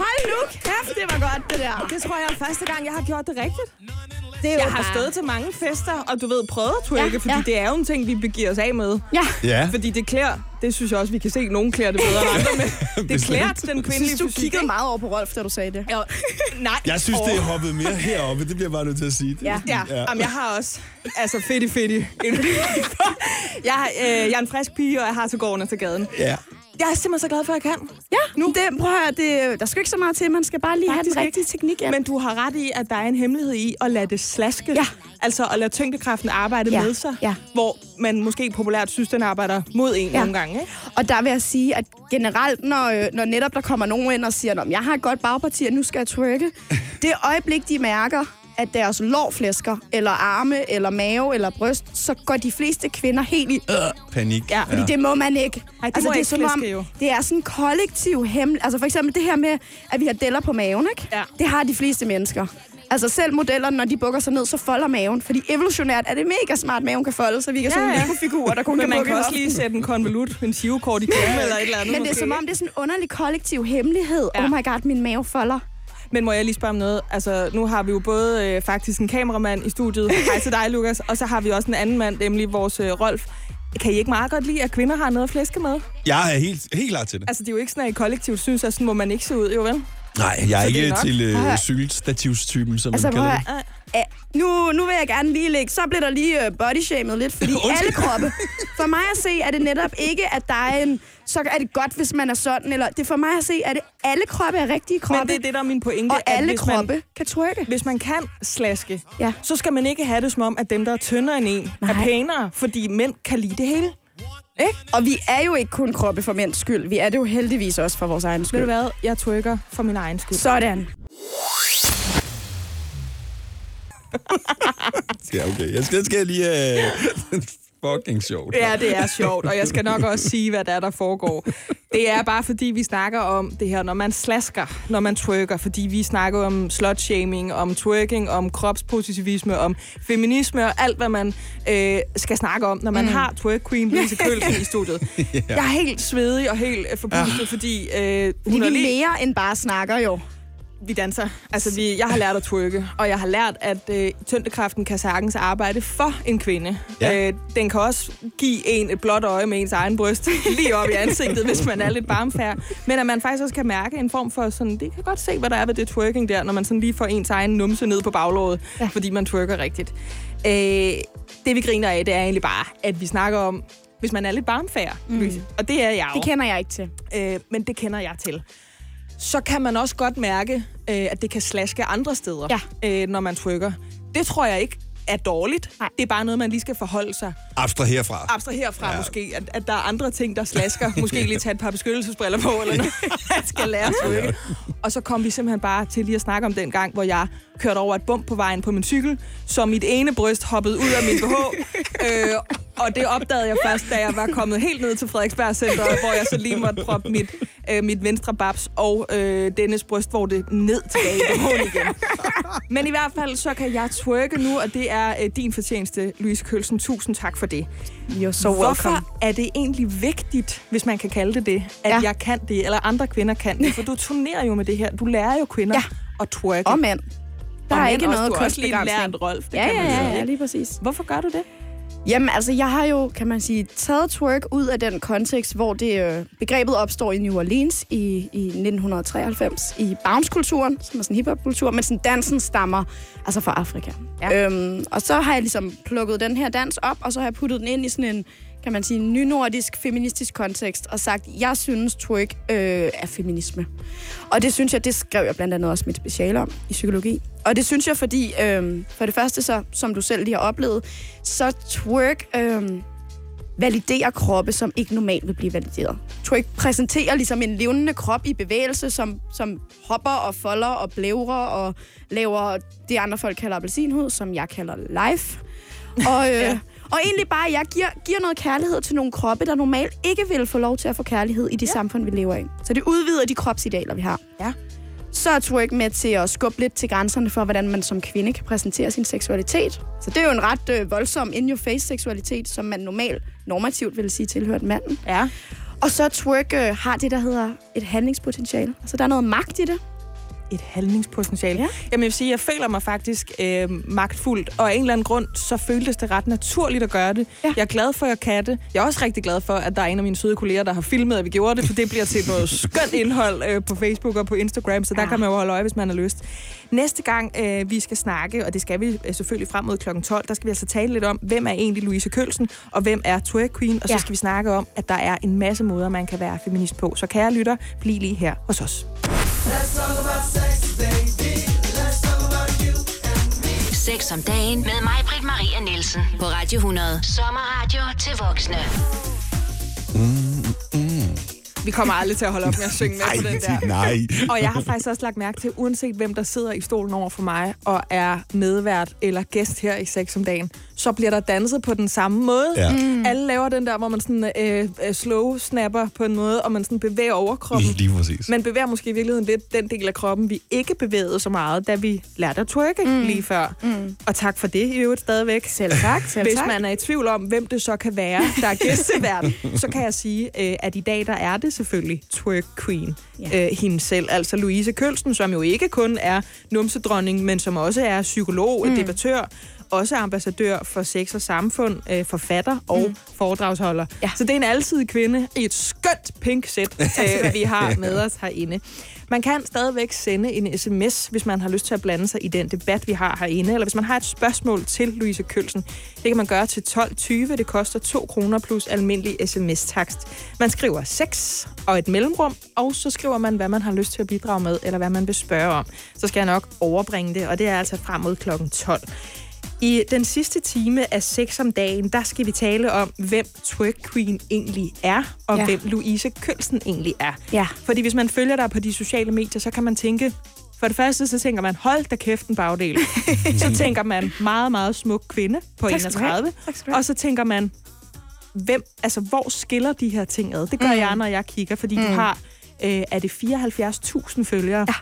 Hold nu kæft, det var godt, det der. Det tror jeg er første gang, jeg har gjort det rigtigt. Det er jo Jeg har bare- stået til mange fester, og du ved, prøvet at twerke, Ja, fordi ja. det er jo en ting, vi begiver os af med. Ja. Ja. Fordi det klæder, det synes jeg også, vi kan se, at nogen klæder det bedre end andre, men [laughs] det klæder den kvindelige synes, du fysik, kiggede ikke? meget over på Rolf, da du sagde det. Ja, nej. Jeg synes, det er hoppet mere heroppe. Det bliver bare nødt til at sige. Det, Ja. Ja, ja. Jamen, jeg har også, altså fedt fedt. [laughs] jeg, har, øh, jeg er en frisk pige, og jeg har til gården til gaden. ja. Jeg er simpelthen så glad for, at jeg kan. Ja, nu. Det, prøv at høre, det, der skal ikke så meget til. Man skal bare lige Faktisk have den ikke. rigtige teknik. Ja. Men du har ret i, at der er en hemmelighed i at lade det slaske. Ja. Altså at lade tyngdekraften arbejde Ja. med sig. Ja. Hvor man måske populært synes, den arbejder mod en Ja. nogle gange. Ikke? Og der vil jeg sige, at generelt, når, øh, når netop der kommer nogen ind og siger, at jeg har et godt bagparti, og nu skal jeg twerke, [laughs] det øjeblik, de mærker, at deres lår flæsker, eller arme, eller mave, eller bryst, så går de fleste kvinder helt i, øh, Panik. Ja, fordi det må man ikke. Ej, det må det er ikke som om, jo. det er sådan en kollektiv hemmel. Altså for eksempel det her med, at vi har deller på maven, ikke? Ja. Det har de fleste mennesker. Altså selv modellerne, når de bukker sig ned, så folder maven. Fordi evolutionært er det mega smart, at maven kan folde, så vi kan ja, sådan Ja, ja. ja. Lego-figurer, der kun [laughs] Men kan man bukke kan også lige sætte en konvolut, en sivekort i [laughs] klemme eller et eller andet. Men det er måske, som om, det er sådan en underlig kollektiv hemmelighed. Ja. Ja. Oh my god, min mave folder. Men må jeg lige spørge om noget? Altså, nu har vi jo både øh, faktisk en kameramand i studiet. Hej til dig, Lukas. Og så har vi også en anden mand, nemlig vores øh, Rolf. Kan I ikke meget godt lide, at kvinder har noget at flæske med? Jeg er helt, helt klar til det. Altså, det er jo ikke sådan, at I kollektivt synes, at sådan må man ikke se ud, jo vel? Nej, jeg er Så er ikke nok. til øh, at- cykelstativstypen, som Altså, man kalder det. Æ, nu, nu vil jeg gerne lige lægge, så bliver der lige uh, bodyshamed lidt, fordi [laughs] alle kroppe, for mig at se, er det netop ikke, at der er en, så er det godt, hvis man er sådan, eller det er for mig at se, at det alle kroppe er rigtige kroppe, Men det er det, der er min pointe. og at alle hvis man- kroppe kan twerke. Hvis man kan slaske, Ja. så skal man ikke have det som om, at dem, der er tyndere end en, er Nej. pænere, fordi mænd kan lide det hele. Ikke? Og vi er jo ikke kun kroppe for mænds skyld, vi er det jo heldigvis også for vores egen Ved du skyld. hvad? Jeg twerker for min egen skyld. Sådan. [laughs] Ja, okay. Jeg skal, jeg skal lige... Uh, fucking sjovt. Ja, det er sjovt, og jeg skal nok også sige, hvad der er, der foregår. Det er bare fordi, vi snakker om det her, når man slasker, når man twerker, fordi vi snakker om slutshaming, om twerking, om kropspositivisme, om feminisme og alt, hvad man øh, skal snakke om, når man mm. har twerk queen Louise Kølsen i studiet. [laughs] Jeg er helt svedig og helt forpustet, fordi øh, Fordi hun er vi lige... mere end bare snakker jo. Vi danser. Altså, vi, jeg har lært at twerke, og jeg har lært, at øh, tyngdekraften kan sagtens arbejde for en kvinde. Ja. Øh, den kan også give en et blåt øje med ens egen bryst [laughs] lige op i ansigtet, hvis man er lidt barmfærd. Men at man faktisk også kan mærke en form for sådan, det kan godt se, hvad der er ved det twerking der, når man sådan lige får ens egen numse ned på baglåret, ja. Ja. fordi man twerker rigtigt. Øh, det vi griner af, det er egentlig bare, at vi snakker om, hvis man er lidt barmfærd, mm. Louise, og det er jeg jo Det kender jeg ikke til. øh, men det kender jeg til. Så kan man også godt mærke, øh, at det kan slaske andre steder, Ja. øh, når man trykker. Det tror jeg ikke er dårligt. Nej. Det er bare noget, man lige skal forholde sig. Abstra herfra. Abstraher fra Ja. ja. måske, at, at der er andre ting, der slasker. [laughs] Måske lige tage et par beskyttelsesbriller på, eller noget, [laughs] man skal lære at trykke. Og så kom vi simpelthen bare til lige at snakke om den gang, hvor jeg kørte over et bump på vejen på min cykel, så mit ene bryst hoppede ud af min BH. [laughs] øh, og det opdagede jeg først, da jeg var kommet helt ned til Frederiksberg Center, hvor jeg så lige måtte proppe mit, øh, mit venstre babs og øh, dennes bryst, hvor det ned tilbage i BH'en igen. Men i hvert fald, så kan jeg twerke nu, og det er øh, din fortjeneste, Louise Kølsen. Tusind tak for det. You're so welcome. Hvorfor er det egentlig vigtigt, hvis man kan kalde det det, at ja. Jeg kan det, eller andre kvinder kan det? For du turnerer jo med det her. Du lærer jo kvinder Ja. at twerke. Og mænd. Der er mænd ikke noget Du har også lige kunstbegrænsning. lært Rolf. Det Ja, kan ja, ja, ja, lige præcis. Hvorfor gør du det? Jamen, altså, jeg har jo, kan man sige, taget twerk ud af den kontekst, hvor det øh, begrebet opstår i New Orleans i, i 1993, i bounce-kulturen, som er sådan en hiphop-kultur, men sådan dansen stammer altså fra Afrika. Ja. Øhm, og så har jeg ligesom plukket den her dans op, og så har jeg puttet den ind i sådan en, kan man sige, nynordisk, feministisk kontekst, og sagt, jeg synes twerk øh, er feminisme. Og det synes jeg, det skrev jeg blandt andet også mit speciale om i psykologi. Og det synes jeg, fordi øh, for det første, så, som du selv lige har oplevet, så twerk øh, validerer kroppe, som ikke normalt vil blive valideret. Twerk præsenterer ligesom en levende krop i bevægelse, som, som hopper og folder og blævrer og laver det, andre folk kalder appelsinhud, som jeg kalder life. Og, øh, [laughs] ja og egentlig bare, jeg giver, giver noget kærlighed til nogle kroppe, der normalt ikke vil få lov til at få kærlighed i det ja. samfund, vi lever i. Så det udvider de kropsidealer, vi har. Ja. Så er twerk med til at skubbe lidt til grænserne for, hvordan man som kvinde kan præsentere sin seksualitet. Så det er jo en ret øh, voldsom in-your-face-seksualitet, som man normalt normativt vil sige tilhørt manden. Ja. Og så twerk øh, har det, der hedder et handlingspotentiale. Altså, der er noget magt i det. Et handlingspotentiale. Ja. Jamen, jeg vil sige, jeg føler mig faktisk øh, magtfuldt, og af en eller anden grund, så føltes det ret naturligt at gøre det. Ja. Jeg er glad for, at jeg kan det. Jeg er også rigtig glad for, at der er en af mine søde kolleger, der har filmet, at vi gjorde det, for det bliver til noget skønt indhold øh, på Facebook og på Instagram, så der Ja. kan man jo holde øje, hvis man har lyst. Næste gang, øh, vi skal snakke, og det skal vi øh, selvfølgelig frem mod kl. 12, der skal vi altså tale lidt om, hvem er egentlig Louise Kølsen, og hvem er twerk queen, og så Ja. skal vi snakke om, at der er en masse måder, man kan være feminist på. Så kære lytter, bliv lige her hos os. Sex om dagen med mig, Britt Maria Nielsen. På Radio 100. Sommerradio til voksne. Vi kommer aldrig til at holde op med at synge med på den der. nej. Og jeg har faktisk også lagt mærke til, uanset hvem der sidder i stolen over for mig og er medvært eller gæst her i Sex om dagen, så bliver der danset på den samme måde. Ja. Mm. Alle laver den der, hvor man sådan øh, øh, slow snapper på en måde, og man sådan bevæger overkroppen. Lige, lige præcis. Man bevæger måske i virkeligheden lidt den del af kroppen, vi ikke bevægede så meget, da vi lærte at twerke mm. lige før. Mm. Og tak for det i øvrigt stadigvæk. Selv tak, [laughs] selv Hvis tak. man er i tvivl om, hvem det så kan være, der er gæstevært, så kan jeg sige, øh, at i dag der er det selvfølgelig twerk queen, ja. øh, hende selv. Altså Louise Kølsen, som jo ikke kun er numsedronning, men som også er psykolog, mm. debattør, også ambassadør for sex og samfund, øh, forfatter og mm. foredragsholder. Ja. Så det er en alsidig kvinde i et skønt pink sæt, [laughs] øh, vi har med os herinde. Man kan stadigvæk sende en sms, hvis man har lyst til at blande sig i den debat, vi har herinde, eller hvis man har et spørgsmål til Louise Kølsen. Det kan man gøre til 12.20. Det koster 2 kroner plus almindelig sms-takst. Man skriver 6 og et mellemrum, og så skriver man, hvad man har lyst til at bidrage med, eller hvad man vil spørge om. Så skal jeg nok overbringe det, og det er altså frem mod klokken 12. I den sidste time af 6 om dagen, der skal vi tale om, hvem Twerk Queen egentlig er, og Ja. hvem Louise Kølsen egentlig er. Ja. Fordi hvis man følger dig på de sociale medier, så kan man tænke... For det første, så tænker man, hold da kæft en bagdel. [laughs] så tænker man, meget, meget smuk kvinde på Tak skal du have. 31. Tak skal du have. Og så tænker man, hvem, altså, hvor skiller de her ting ad? Det gør mm. jeg, når jeg kigger, fordi mm. du har, øh, er det 74.000 følgere? Ja.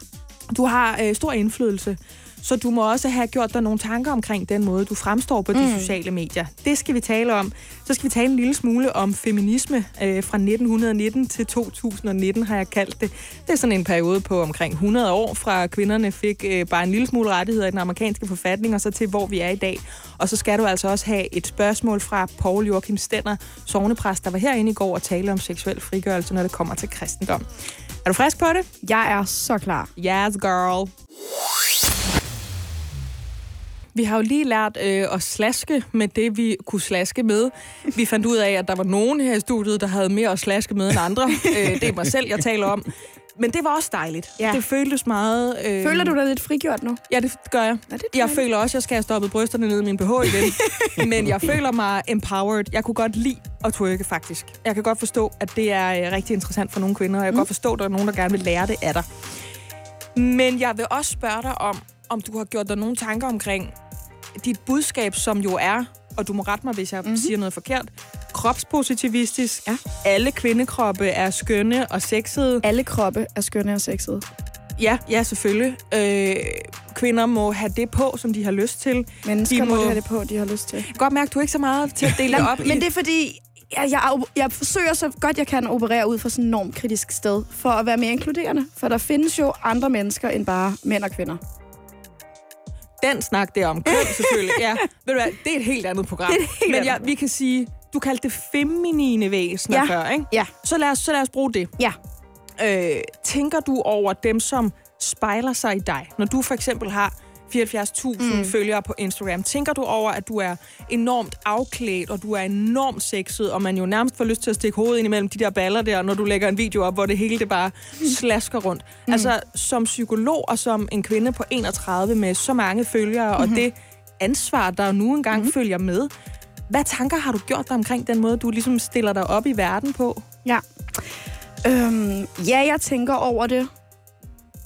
Du har øh, stor indflydelse. Så du må også have gjort dig nogle tanker omkring den måde, du fremstår på mm. de sociale medier. Det skal vi tale om. Så skal vi tale en lille smule om feminisme øh, fra 1919 til 2019, har jeg kaldt det. Det er sådan en periode på omkring 100 år, fra kvinderne fik øh, bare en lille smule rettigheder i den amerikanske forfatning, og så til hvor vi er i dag. Og så skal du altså også have et spørgsmål fra Paul Joachim Stenner, sovnepræst, der var herinde i går og tale om seksuel frigørelse, når det kommer til kristendom. Er du frisk på det? Jeg er så klar. Yes, girl. Vi har jo lige lært øh, at slaske med det, vi kunne slaske med. Vi fandt ud af, at der var nogen her i studiet, der havde mere at slaske med end andre. [laughs] øh, det er mig selv, jeg taler om. Men det var også dejligt. Ja. Det føltes meget... Øh... Føler du dig lidt frigjort nu? Ja, det gør jeg. Ja, det jeg føler også, at jeg skal have stoppet brysterne ned i min BH igen. [laughs] Men jeg føler mig empowered. Jeg kunne godt lide at twerke, faktisk. Jeg kan godt forstå, at det er øh, rigtig interessant for nogle kvinder, og jeg kan mm. godt forstå, at der er nogen, der gerne vil lære det af dig. Men jeg vil også spørge dig om, om du har gjort dig nogle tanker omkring dit budskab, som jo er, og du må rette mig, hvis jeg mm-hmm. siger noget forkert, kropspositivistisk. Ja. Alle kvindekroppe er skønne og sexede. Alle kroppe er skønne og sexede. Ja, ja, selvfølgelig. Øh, kvinder må have det på, som de har lyst til. Mennesker De må... må- have det på, de har lyst til. Godt mærke, du er ikke så meget til at dele det op Men det er fordi, jeg, jeg, jeg forsøger så godt jeg kan operere ud fra sådan et enormt kritisk sted, for at være mere inkluderende. For der findes jo andre mennesker end bare mænd og kvinder. Den snak der om køn, [laughs] selvfølgelig. Ja, ved du hvad, det er et helt andet program. Det er et helt Men ja, vi kan sige, du kaldte det feminine væsener Ja. før, ikke? Ja. Så lad os, så lad os bruge det. Ja. Øh, tænker du over dem, som spejler sig i dig? Når du for eksempel har 74.000 mm. følgere på Instagram. Tænker du over, at du er enormt afklædt, og du er enormt sexet, og man jo nærmest får lyst til at stikke hovedet ind imellem de der baller der, når du lægger en video op, hvor det hele det bare slasker rundt. Mm. Altså, som psykolog og som en kvinde på 31 med så mange følgere, mm-hmm. og det ansvar, der nu engang mm-hmm. følger med, hvad tanker har du gjort dig omkring den måde, du ligesom stiller dig op i verden på? Ja. Øhm, ja, jeg tænker over det.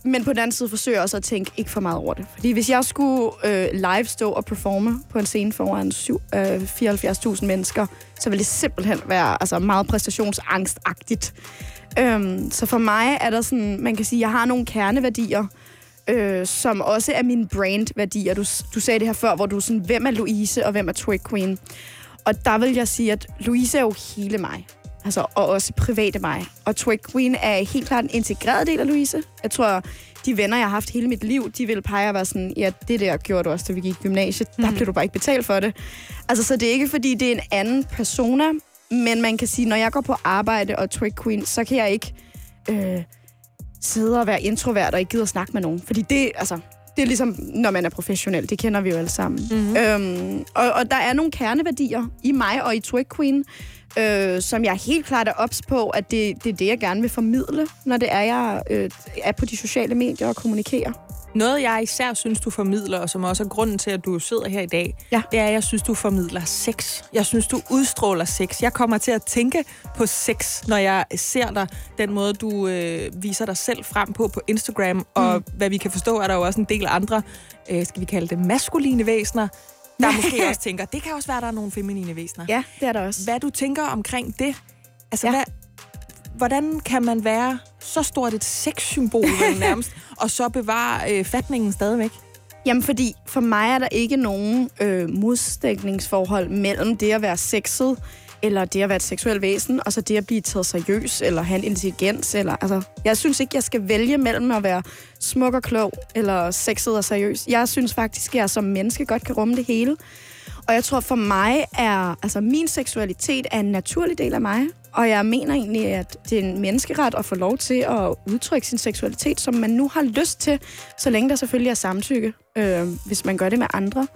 Men på den anden side forsøger jeg også at tænke ikke for meget over det. Fordi hvis jeg skulle øh, live stå og performe på en scene foran syv- øh, 74.000 mennesker, så ville det simpelthen være altså, meget præstationsangstagtigt. Øhm, så for mig er der sådan, man kan sige, jeg har nogle kerneværdier, øh, som også er mine brandværdier. Du, du sagde det her før, hvor du sådan, hvem er Louise og hvem er Twig Queen? Og der vil jeg sige, at Louise er jo hele mig. Altså, og også private mig. Og Twig Queen er helt klart en integreret del af Louise. Jeg tror, de venner, jeg har haft hele mit liv, de vil pege og være sådan, ja, det der gjorde du også, da vi gik i gymnasiet. Mm. Der blev du bare ikke betalt for det. Altså, så det er ikke, fordi det er en anden persona, men man kan sige, når jeg går på arbejde og Twig Queen, så kan jeg ikke øh, sidde og være introvert og ikke gider at snakke med nogen. Fordi det, altså, det er ligesom, når man er professionel. Det kender vi jo alle sammen. Mm-hmm. Øhm, og, og der er nogle kerneværdier i mig og i Twig Queen, øh, som jeg helt klart er ops på, at det, det er det, jeg gerne vil formidle, når det er, jeg øh, er på de sociale medier og kommunikerer. Noget, jeg især synes, du formidler, og som også er grunden til, at du sidder her i dag, Ja. det er, at jeg synes, du formidler sex. Jeg synes, du udstråler sex. Jeg kommer til at tænke på sex, når jeg ser dig. Den måde, du øh, viser dig selv frem på på Instagram. Og hvad vi kan forstå, er der jo også en del andre, øh, skal vi kalde det maskuline væsener, der [laughs] måske også tænker, det kan også være, der er nogle feminine væsener. Ja, det er der også. Hvad du tænker omkring det? Altså, Ja. hvad, hvordan kan man være så stort et sexsymbol [laughs] nærmest, og så bevare øh, fatningen stadigvæk? Jamen, fordi for mig er der ikke nogen øh, modsætningsforhold mellem det at være sexet, eller det at være et seksuelt væsen, og så det at blive taget seriøs, eller have en intelligens. Eller, altså, jeg synes ikke, jeg skal vælge mellem at være smuk og klog, eller sexet og seriøs. Jeg synes faktisk, at jeg som menneske godt kan rumme det hele. Og jeg tror for mig er, altså min seksualitet er en naturlig del af mig. Og jeg mener egentlig, at det er en menneskeret at få lov til at udtrykke sin seksualitet, som man nu har lyst til, så længe der selvfølgelig er samtykke, øh, hvis man gør det med andre.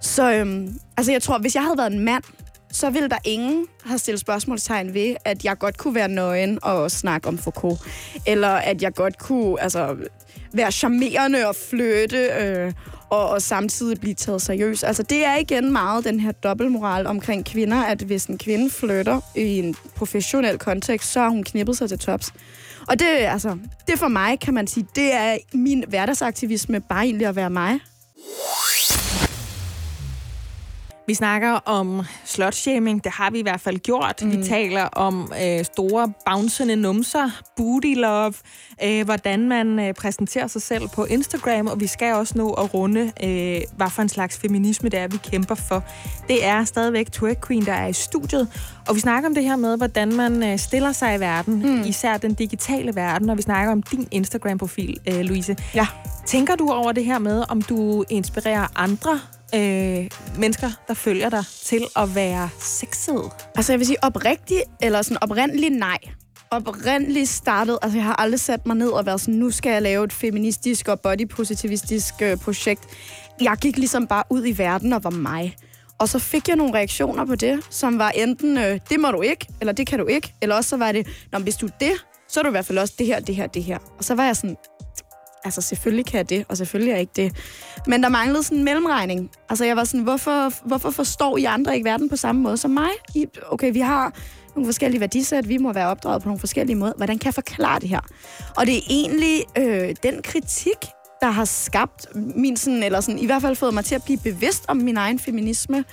Så øh, altså jeg tror, hvis jeg havde været en mand, så vil der ingen have stillet spørgsmålstegn ved, at jeg godt kunne være nøgen og snakke om Foucault. Eller at jeg godt kunne altså, være charmerende og flytte øh, og, og samtidig blive taget seriøst. Altså det er igen meget den her dobbeltmoral omkring kvinder, at hvis en kvinde flytter i en professionel kontekst, så har hun knippet sig til tops. Og det, altså, det for mig, kan man sige, det er min hverdagsaktivisme, bare egentlig at være mig. Vi snakker om slutshaming, det har vi i hvert fald gjort. Mm. Vi taler om øh, store bouncende numser, booty love, øh, hvordan man øh, præsenterer sig selv på Instagram, og vi skal også nå at runde, øh, hvad for en slags feminisme det er, vi kæmper for. Det er stadigvæk Twerk Queen, der er i studiet, og vi snakker om det her med, hvordan man øh, stiller sig i verden, mm. især den digitale verden, og vi snakker om din Instagram-profil, øh, Louise. Ja. Tænker du over det her med, om du inspirerer andre øh, mennesker, der følger dig, til at være sexet? Altså jeg vil sige oprigtig, eller sådan oprindelig nej. Oprindeligt startet, altså jeg har aldrig sat mig ned og været sådan, nu skal jeg lave et feministisk og bodypositivistisk øh, projekt. Jeg gik ligesom bare ud i verden og var mig. Og så fik jeg nogle reaktioner på det, som var enten, øh, det må du ikke, eller det kan du ikke, eller også så var det, Nå, hvis du er det, så er du i hvert fald også det her, det her, det her. Og så var jeg sådan, altså selvfølgelig kan jeg det, og selvfølgelig er jeg ikke det. Men der manglede sådan en mellemregning. Altså jeg var sådan, hvorfor, hvorfor forstår I andre ikke verden på samme måde som mig? I, okay, vi har nogle forskellige værdisæt, vi må være opdraget på nogle forskellige måder. Hvordan kan jeg forklare det her? Og det er egentlig øh, den kritik, der har skabt min sådan, eller sådan, i hvert fald fået mig til at blive bevidst om min egen feminisme.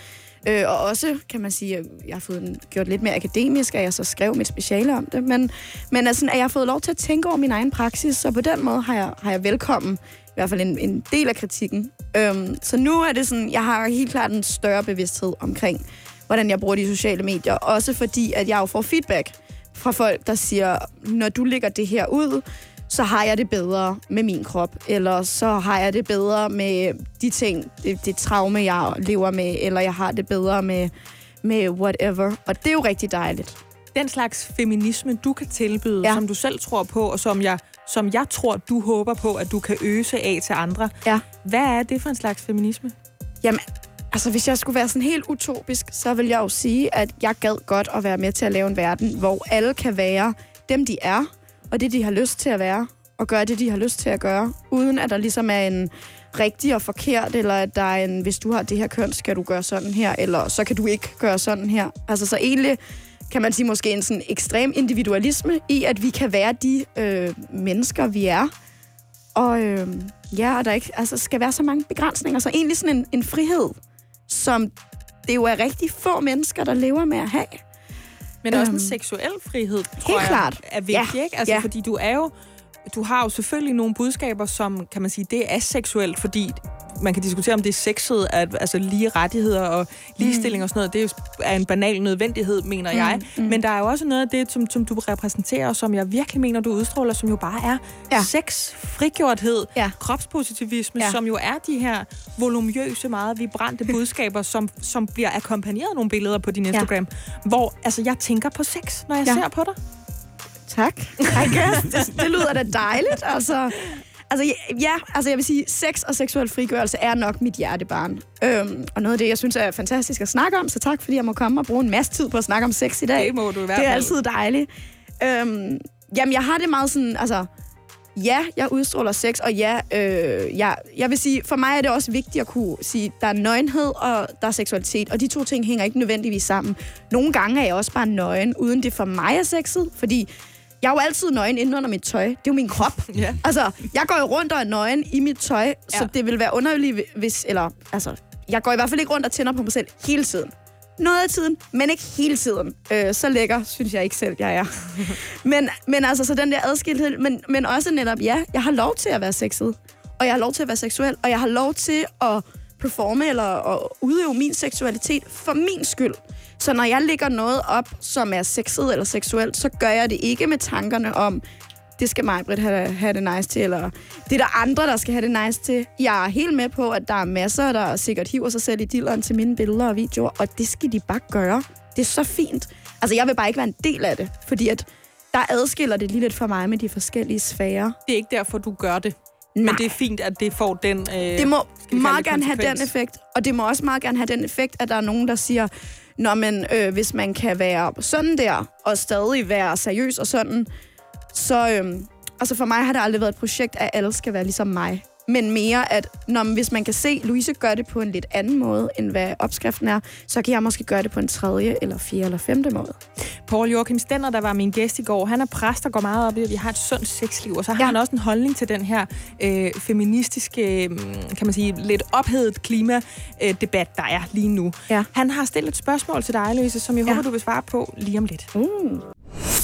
Øh, og også, kan man sige, at jeg har fået den gjort lidt mere akademisk, at jeg så skrev mit speciale om det. Men, men altså, at jeg har fået lov til at tænke over min egen praksis, så på den måde har jeg, har jeg velkommen i hvert fald en, en del af kritikken. Øhm, så nu er det sådan, jeg har helt klart en større bevidsthed omkring, hvordan jeg bruger de sociale medier. Også fordi, at jeg jo får feedback fra folk, der siger, når du lægger det her ud, så har jeg det bedre med min krop, eller så har jeg det bedre med de ting, det, det traume, jeg lever med, eller jeg har det bedre med, med whatever. Og det er jo rigtig dejligt. Den slags feminisme, du kan tilbyde, Ja. som du selv tror på, og som jeg, som jeg tror, du håber på, at du kan øse af til andre. Ja. Hvad er det for en slags feminisme? Jamen, altså hvis jeg skulle være sådan helt utopisk, så vil jeg jo sige, at jeg gad godt at være med til at lave en verden, hvor alle kan være dem, de er, og det, de har lyst til at være, og gøre det, de har lyst til at gøre, uden at der ligesom er en rigtig og forkert, eller at der er en, hvis du har det her køn, skal du gøre sådan her, eller så kan du ikke gøre sådan her. Altså så egentlig kan man sige måske en sådan ekstrem individualisme i, at vi kan være de øh, mennesker, vi er. Og øh, ja, og der ikke altså, skal være så mange begrænsninger. Så egentlig sådan en, en frihed, som det jo er rigtig få mennesker, der lever med at have. Men også en Øhm, seksuel frihed, tror helt jeg, klart. er vigtig, Ja, ikke? Altså, ja. fordi du er jo... Du har jo selvfølgelig nogle budskaber, som, kan man sige, det er seksuelt, fordi man kan diskutere, om det er sexet, at altså lige rettigheder og ligestilling og sådan noget, det er jo en banal nødvendighed, mener mm. jeg. Mm. Men der er jo også noget af det, som, som du repræsenterer, som jeg virkelig mener, du udstråler, som jo bare er ja. sex, frigjorthed, ja. kropspositivisme, ja. som jo er de her volumøse, meget vibrante [laughs] budskaber, som, som bliver akkompagneret af nogle billeder på din Instagram, ja. hvor altså, jeg tænker på sex, når jeg ja. ser på dig. Tak. [laughs] I guess. Det, det lyder da dejligt, altså. Altså, ja, altså jeg vil sige, sex og seksuel frigørelse er nok mit hjertebarn. Øhm, og noget af det, jeg synes er fantastisk at snakke om, så tak, fordi jeg må komme og bruge en masse tid på at snakke om sex i dag. Det må du i hvert fald. Det er altid dejligt. Øhm, jamen, jeg har det meget sådan, altså, ja, jeg udstråler sex, og ja, øh, jeg, jeg vil sige, for mig er det også vigtigt at kunne sige, der er nøgenhed, og der er seksualitet, og de to ting hænger ikke nødvendigvis sammen. Nogle gange er jeg også bare nøgen, uden det for mig er sexet, fordi jeg er jo altid nøgen inden under mit tøj. Det er jo min krop. Ja. Altså, jeg går jo rundt og er nøgen i mit tøj, ja. så det vil være underligt, hvis... Eller, altså, jeg går i hvert fald ikke rundt og tænder på mig selv hele tiden. Noget af tiden, men ikke hele tiden. Øh, så lækker synes jeg ikke selv, jeg er. [laughs] men, men altså, så den der adskilthed, men, men også netop, ja, jeg har lov til at være sexet. Og jeg har lov til at være seksuel, og jeg har lov til at performe eller at udøve min seksualitet for min skyld. Så når jeg lægger noget op, som er sexet eller seksuelt, så gør jeg det ikke med tankerne om, det skal mig, Britt, have, have det nice til, eller det er der andre, der skal have det nice til. Jeg er helt med på, at der er masser, der sikkert hiver sig selv i dilleren til mine billeder og videoer, og det skal de bare gøre. Det er så fint. Altså, jeg vil bare ikke være en del af det, fordi at der adskiller det lige lidt for mig med de forskellige sfærer. Det er ikke derfor, du gør det. Nej. Men det er fint, at det får den øh, Det må meget gerne have den effekt, og det må også meget gerne have den effekt, at der er nogen, der siger, Nå, men øh, hvis man kan være sådan der, og stadig være seriøs og sådan, så... Øh, altså for mig har det aldrig været et projekt, at alle skal være ligesom mig men mere, at når, hvis man kan se, Louise gør det på en lidt anden måde, end hvad opskriften er, så kan jeg måske gøre det på en tredje, eller fjerde, eller femte måde. Paul Joachim Stenner, der var min gæst i går, han er præst og går meget op i, at vi har et sundt sexliv, og så har ja. han også en holdning til den her øh, feministiske, mm, kan man sige, lidt ophedet klimadebat, der er lige nu. Ja. Han har stillet et spørgsmål til dig, Louise, som jeg ja. håber, du vil svare på lige om lidt. Uh.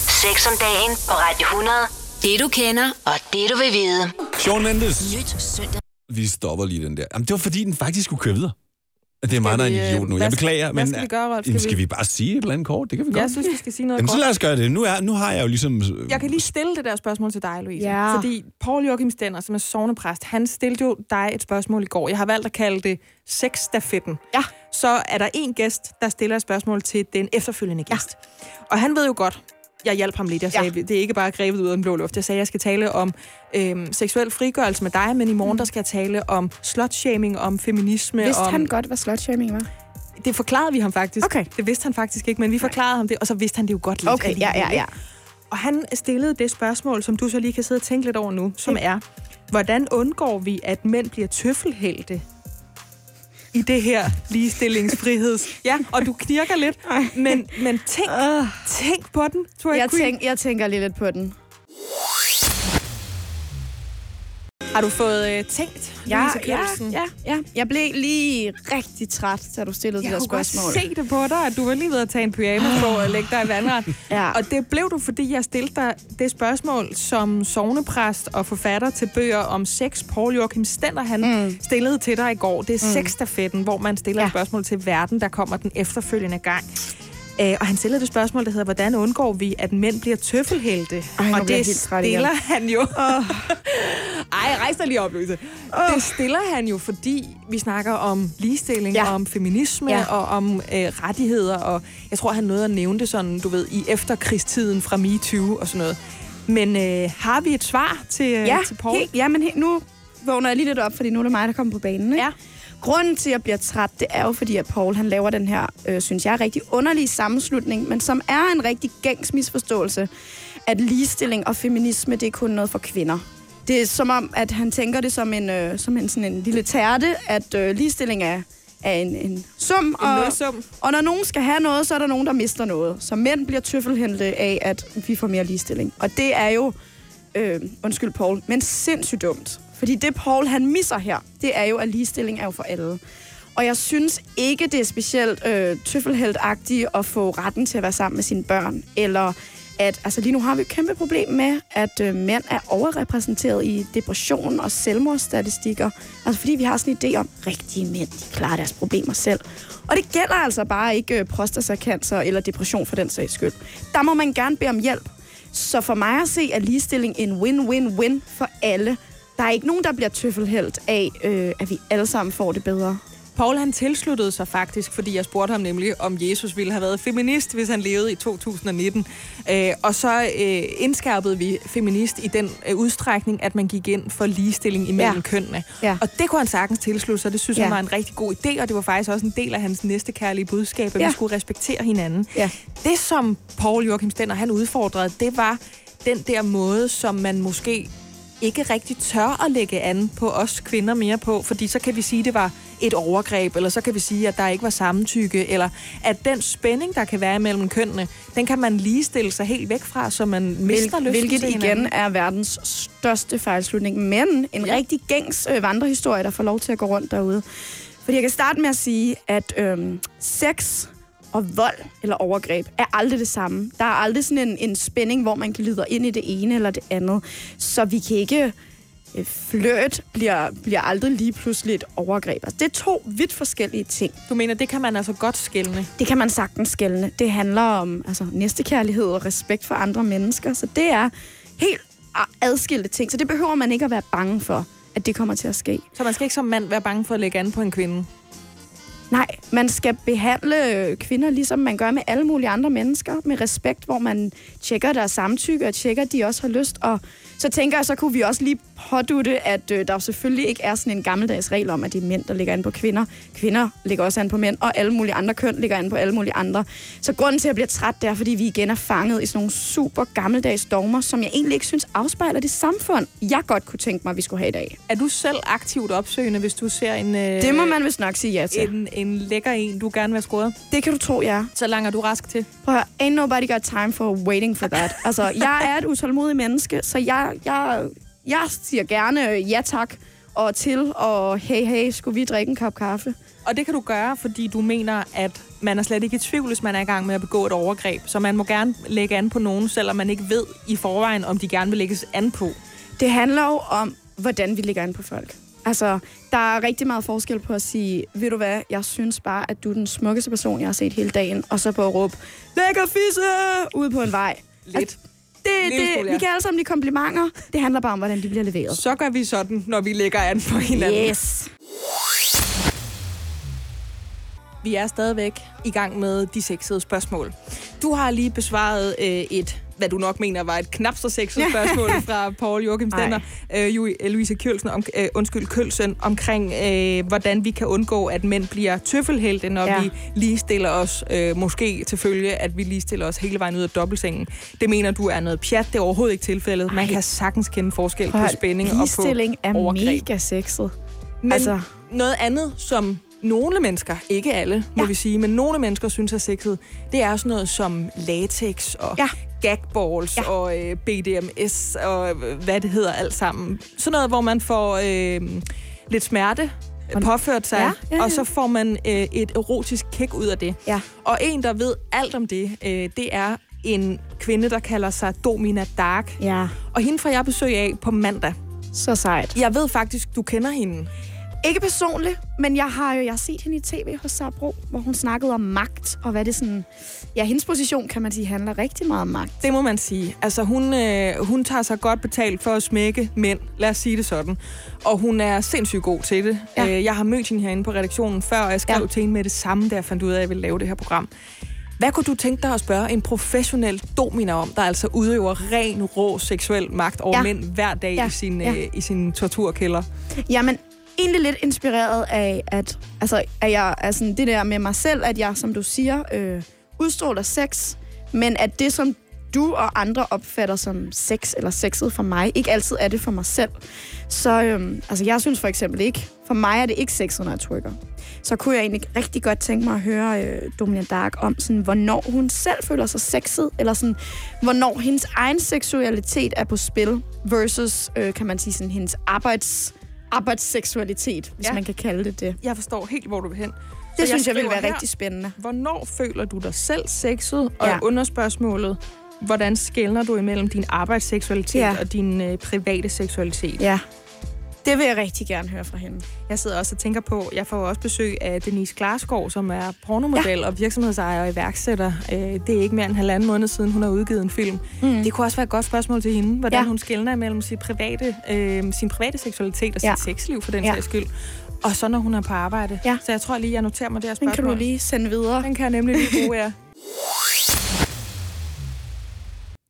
Sex om dagen på Radio 100. Det du kender, og det du vil vide. Sean Mendes. Nyt søndag. Vi stopper lige den der. Jamen, det var fordi, den faktisk skulle køre videre. Det er mig, der er en øh, idiot nu. Jeg beklager, men... Skal vi gøre, Rolf? Skal, skal vi... vi bare sige et eller andet kort? Det kan vi godt. Jeg synes, vi skal sige noget Jamen, kort. så lad os gøre det. Nu, er, nu har jeg jo ligesom... Jeg kan lige stille det der spørgsmål til dig, Louise. Ja. Fordi Paul Joachim Stenner, som er sovnepræst, han stillede jo dig et spørgsmål i går. Jeg har valgt at kalde det sexstafetten. Ja. Så er der en gæst, der stiller et spørgsmål til den efterfølgende gæst. Ja. Og han ved jo godt, jeg hjalp ham lidt. Jeg sagde, ja. det er ikke bare grebet ud af den blå luft. Jeg sagde, jeg skal tale om øhm, seksuel frigørelse med dig, men i morgen mm. der skal jeg tale om slutshaming, om feminisme. Vidste om... han godt, hvad slutshaming var? Det forklarede vi ham faktisk. Okay. Det vidste han faktisk ikke, men vi forklarede ham det, og så vidste han det jo godt lidt. Okay, ja, ja, ja. Og han stillede det spørgsmål, som du så lige kan sidde og tænke lidt over nu, som er, hvordan undgår vi, at mænd bliver tøffelhelte i det her ligestillingsfriheds... Ja, og du knirker lidt, men, men tænk, tænk på den, jeg, tænk, jeg tænker lige lidt på den. Har du fået øh, tænkt, ja, ja, ja, ja. Jeg blev lige rigtig træt, da du stillede jeg det der spørgsmål. Jeg se det på dig, at du var lige ved at tage en pyjamas på og lægge dig i vandret. ja. Og det blev du, fordi jeg stillede dig det spørgsmål, som sovnepræst og forfatter til bøger om sex, Paul Joachim Stender, han mm. stillede til dig i går. Det er mm. sexstafetten, hvor man stiller ja. et spørgsmål til verden, der kommer den efterfølgende gang. Øh, og han stillede det spørgsmål, der hedder, hvordan undgår vi, at mænd bliver tøffelhelte? Ej, og det stiller han jo. Oh. [laughs] Ej, rejs dig lige op, Louise. Oh. Det stiller han jo, fordi vi snakker om ligestilling, ja. om feminisme ja. og om øh, rettigheder. Og jeg tror, han nåede at nævne det sådan, du ved, i efterkrigstiden fra MeToo og sådan noget. Men øh, har vi et svar til, øh, ja, til Paul? Helt, ja, men he, nu vågner jeg lige lidt op, fordi nu er det mig, der kommer på banen. Ikke? Ja. Grunden til, at jeg bliver træt, det er jo fordi, at Paul han laver den her, øh, synes jeg, rigtig underlige sammenslutning, men som er en rigtig gængs misforståelse, at ligestilling og feminisme, det er kun noget for kvinder. Det er som om, at han tænker det som en, øh, som en, sådan en lille tærte, at øh, ligestilling er, er en, en sum. En og, sum. og når nogen skal have noget, så er der nogen, der mister noget. Så mænd bliver tøffelhente af, at vi får mere ligestilling. Og det er jo, øh, undskyld Paul, men sindssygt dumt. Fordi det, Paul han misser her, det er jo, at ligestilling er jo for alle. Og jeg synes ikke, det er specielt øh, tøffelheldagtigt at få retten til at være sammen med sine børn, eller at altså lige nu har vi et kæmpe problem med, at øh, mænd er overrepræsenteret i depression og selvmordsstatistikker. Altså fordi vi har sådan en idé om, at rigtige mænd, de klarer deres problemer selv. Og det gælder altså bare ikke øh, prostatacancer eller depression for den sags skyld. Der må man gerne bede om hjælp. Så for mig at se er ligestilling en win-win-win for alle. Der er ikke nogen, der bliver tøffelhældt af, øh, at vi alle sammen får det bedre. Paul han tilsluttede sig faktisk, fordi jeg spurgte ham nemlig, om Jesus ville have været feminist, hvis han levede i 2019. Øh, og så øh, indskærpede vi feminist i den øh, udstrækning, at man gik ind for ligestilling imellem Ja. kønnene. Ja. Og det kunne han sagtens tilslutte sig. Det synes Ja. han var en rigtig god idé, og det var faktisk også en del af hans næste kærlige budskab, at Ja. vi skulle respektere hinanden. Ja. Det, som Paul Joachim Stenner han udfordrede, det var den der måde, som man måske ikke rigtig tør at lægge an på os kvinder mere på, fordi så kan vi sige, at det var et overgreb, eller så kan vi sige, at der ikke var samtykke, eller at den spænding, der kan være mellem kønnene, den kan man ligestille sig helt væk fra, så man mister Hvil, lysten hvilket igen er verdens største fejlslutning. Men en Ja. rigtig gængs øh, vandrehistorie, der får lov til at gå rundt derude. Fordi jeg kan starte med at sige, at øhm, sex og vold eller overgreb er aldrig det samme. Der er aldrig sådan en, en spænding, hvor man glider ind i det ene eller det andet. Så vi kan ikke... øh, Flirt bliver, bliver aldrig lige pludselig et overgreb. Altså, det er to vidt forskellige ting. Du mener, det kan man altså godt skælne. Det kan man sagtens skælne. Det handler om altså, næstekærlighed og respekt for andre mennesker. Så det er helt adskilte ting. Så det behøver man ikke at være bange for, at det kommer til at ske. Så man skal ikke som mand være bange for at lægge an på en kvinde. Nej, man skal behandle kvinder, ligesom man gør med alle mulige andre mennesker, med respekt, hvor man tjekker deres samtykke, og tjekker, at de også har lyst. Og så tænker jeg, så kunne vi også lige pådutte, at øh, der jo selvfølgelig ikke er sådan en gammeldags regel om, at det er mænd, der ligger an på kvinder. Kvinder ligger også an på mænd, og alle mulige andre køn ligger an på alle mulige andre. Så grunden til, at jeg bliver træt, det er, fordi vi igen er fanget i sådan nogle super gammeldags dogmer, som jeg egentlig ikke synes afspejler det samfund, jeg godt kunne tænke mig, vi skulle have i dag. Er du selv aktivt opsøgende, hvis du ser en, øh, Det må man vist nok sige ja til. en, en lækker en, du gerne vil have scoret? Det kan du tro, jeg er. Så langer du rask til. Prøv at høre, ain't nobody got time for waiting for that. Altså, jeg er et utålmodigt menneske, så jeg, jeg, jeg siger gerne øh, ja tak og til, og hey, hey, skulle vi drikke en kop kaffe? Og det kan du gøre, fordi du mener, at man er slet ikke i tvivl, hvis man er i gang med at begå et overgreb. Så man må gerne lægge an på nogen, selvom man ikke ved i forvejen, om de gerne vil lægges an på. Det handler jo om, hvordan vi ligger an på folk. Altså, der er rigtig meget forskel på at sige, ved du hvad, jeg synes bare, at du er den smukkeste person, jeg har set hele dagen, og så på at råbe, lækker fisse, ude på en vej. Lidt. Altså, det, smule, det, ja. vi kan alle sammen lide komplimenter. Det handler bare om, hvordan de bliver leveret. Så gør vi sådan, når vi lægger an på hinanden. Yes. Vi er stadigvæk i gang med de sexede spørgsmål. Du har lige besvaret øh, et, hvad du nok mener var et knap så sexet spørgsmål [laughs] fra Paul Joachim Stenner, øh, øh, Louise Kjølsen, om, øh, undskyld, Kølsen, omkring, øh, hvordan vi kan undgå, at mænd bliver tøffelhelte, når ja. Vi ligestiller os, øh, måske til følge, at vi ligestiller os hele vejen ud af dobbeltsengen. Det mener du er noget pjat, det er overhovedet ikke tilfældet. Man Ej. kan sagtens kende forskel Prøv på spænding og på Ligestilling er overgreb. mega sexet. Men altså... noget andet, som nogle mennesker, ikke alle, må Ja. vi sige, men nogle mennesker synes er sexet, det er sådan noget som latex og Ja. gagballs Ja. og øh, BDMS og øh, hvad det hedder alt sammen. Sådan noget, hvor man får øh, lidt smerte påført sig, Ja, ja, ja. og så får man øh, et erotisk kick ud af det. Ja. Og en, der ved alt om det, øh, det er en kvinde, der kalder sig Domina Dark. Ja, Og hende får jeg besøg af på mandag. så sejt. Jeg ved faktisk, du kender hende. Ikke personligt, men jeg har jo jeg har set hende i tv hos Sabro, hvor hun snakkede om magt, og hvad det sådan... Ja, hendes position, kan man sige, handler rigtig meget om magt. Det må man sige. Altså, hun, øh, hun tager sig godt betalt for at smække mænd. Lad os sige det sådan. Og hun er sindssygt god til det. Ja. Øh, jeg har mødt hende herinde på redaktionen før, og jeg skrev Ja. til hende med det samme, da jeg fandt ud af, at jeg ville lave det her program. Hvad kunne du tænke dig at spørge en professionel dominer om, der altså udøver ren, rå seksuel magt over Ja. mænd hver dag ja. i, sin, Ja. øh, i sin torturkælder? Jamen, egentlig lidt inspireret af, at, altså, at jeg er sådan det der med mig selv, at jeg, som du siger, øh, udstråler sex, men at det, som du og andre opfatter som sex eller sexet for mig, ikke altid er det for mig selv. Så øhm, altså, jeg synes for eksempel ikke, for mig er det ikke sexet, når jeg trykker. Så kunne jeg egentlig rigtig godt tænke mig at høre øh, Dominion Dark om, sådan, hvornår hun selv føler sig sexet, eller sådan, hvornår hendes egen seksualitet er på spil, versus, øh, kan man sige, sådan, hendes arbejds, arbejdsseksualitet, hvis ja. Man kan kalde det det. Jeg forstår helt, hvor du vil hen. Det Så synes jeg vil skriver være her, rigtig spændende. Hvornår føler du dig selv sexet? Og Ja. ja. underspørgsmålet, hvordan skældner du imellem din arbejdsseksualitet ja. og din øh, private seksualitet? Ja. Det vil jeg rigtig gerne høre fra hende. Jeg sidder også og tænker på, jeg får også besøg af Denise Glasgaard, som er pornomodel ja. og virksomhedsejer og iværksætter. Øh, Det er ikke mere end en halvanden måned siden, hun har udgivet en film. Mm. Det kunne også være et godt spørgsmål til hende, hvordan Ja. hun skældner imellem sin private, øh, sin private seksualitet og sit Ja. sexliv for den Ja. sags skyld. Og så når hun er på arbejde. Ja. Så jeg tror lige, jeg noterer mig det her Den spørgsmål. kan du lige sende videre. Den kan jeg nemlig lige bruge, ja. [laughs]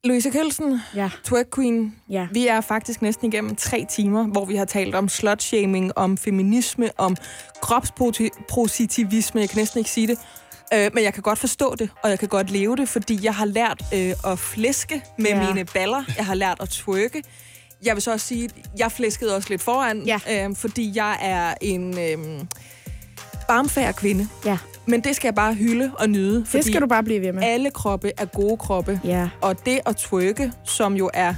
Louise Kølsen, Ja. Twerk Queen. Ja. Vi er faktisk næsten igennem tre timer, hvor vi har talt om slutshaming, om feminisme, om kropspositivisme. Jeg kan næsten ikke sige det. Øh, men jeg kan godt forstå det, og jeg kan godt leve det, fordi jeg har lært øh, at flæske med Ja. mine baller. Jeg har lært at twerke. Jeg vil så også sige, at jeg flæskede også lidt foran, Ja. øh, fordi jeg er en øh, barmfærd kvinde. Ja. Men det skal jeg bare hylde og nyde, fordi Det skal du bare blive ved med. alle kroppe er gode kroppe. Ja. Og det at twerke, som jo er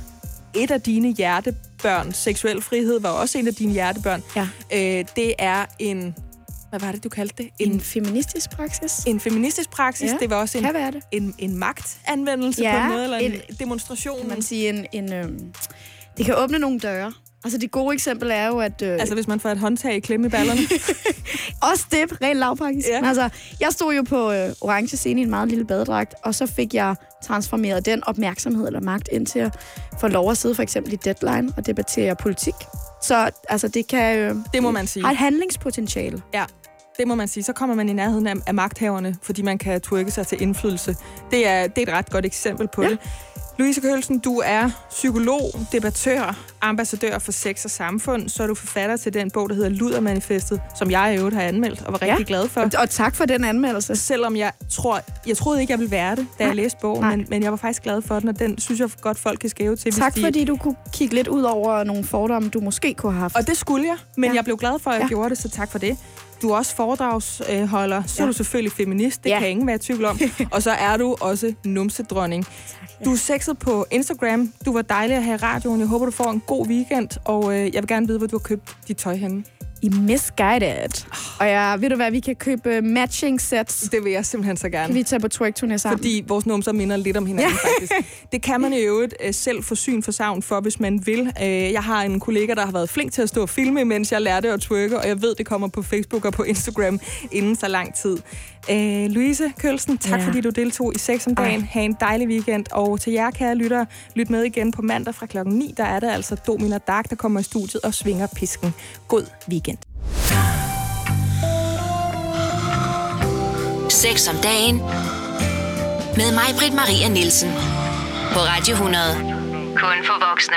et af dine hjertebørn, seksuel frihed var også en af dine hjertebørn, Ja. øh, det er en, hvad var det, du kaldte det? En En, feministisk praksis. en feministisk praksis. Ja, Det var også en, Kan være det. en, en magtanvendelse Ja, på en måde, eller en, en- demonstration. Kan man sige en... en øhm, det kan åbne nogle døre. Altså, det gode eksempel er jo, at... Øh, Altså, hvis man får et håndtag i klemme i ballerne. [laughs] Også det, rent lavpraktisk. Ja. Altså, jeg stod jo på øh, orange scene i en meget lille badedragt, og så fik jeg transformeret den opmærksomhed eller magt ind til at få lov at sidde for eksempel i Deadline og debattere politik. Så altså, det kan øh, Det må man sige. har et handlingspotentiale. Ja, det må man sige. Så kommer man i nærheden af, af magthaverne, fordi man kan twerke sig til indflydelse. Det er, det er et ret godt eksempel på ja. det. Louise Kølsen, du er psykolog, debattør, ambassadør for sex og samfund. Så er du forfatter til den bog, der hedder Ludermanifestet, som jeg i øvrigt har anmeldt og var rigtig Ja. glad for. Og, tak for den anmeldelse. Selvom jeg tror, jeg troede ikke, jeg ville være det, da Nej. jeg læste bogen, Nej. men, men jeg var faktisk glad for den, og den synes jeg godt, folk kan skæve til. Tak de- fordi du kunne kigge lidt ud over nogle fordomme, du måske kunne have haft. Og det skulle jeg, men Ja. jeg blev glad for, at jeg ja. gjorde det, så tak for det. Du er også foredragsholder, så Ja. er du selvfølgelig feminist, det Ja. kan ingen være i tvivl om. [laughs] og så er du også numsedronning. Du er sexet på Instagram. Du var dejlig at have i radioen. Jeg håber, du får en god weekend, og øh, jeg vil gerne vide, hvor du har købt dit tøj henne. I Misguided. Og ja, ved du hvad, vi kan købe øh, matching sets. Det vil jeg simpelthen så gerne. Kan vi tage på twerk-turné sammen? Fordi vores numser minder lidt om hinanden, faktisk. Det kan man i øvrigt øh, selv få syn for savn for, hvis man vil. Øh, jeg har en kollega, der har været flink til at stå og filme, mens jeg lærte at twerke, og jeg ved, det kommer på Facebook og på Instagram inden så lang tid. Øh, Louise Kølsen, tak Ja. fordi du deltog i 6 om dagen. Ej. Ha' en dejlig weekend. Og til jer, kære lyttere, lyt med igen på mandag fra klokken 9. Der er det altså Domina Dark, der kommer i studiet og svinger pisken. God weekend. Sex om dagen. Med mig, Britt Maria Nielsen. På Radio 100. Kun for voksne.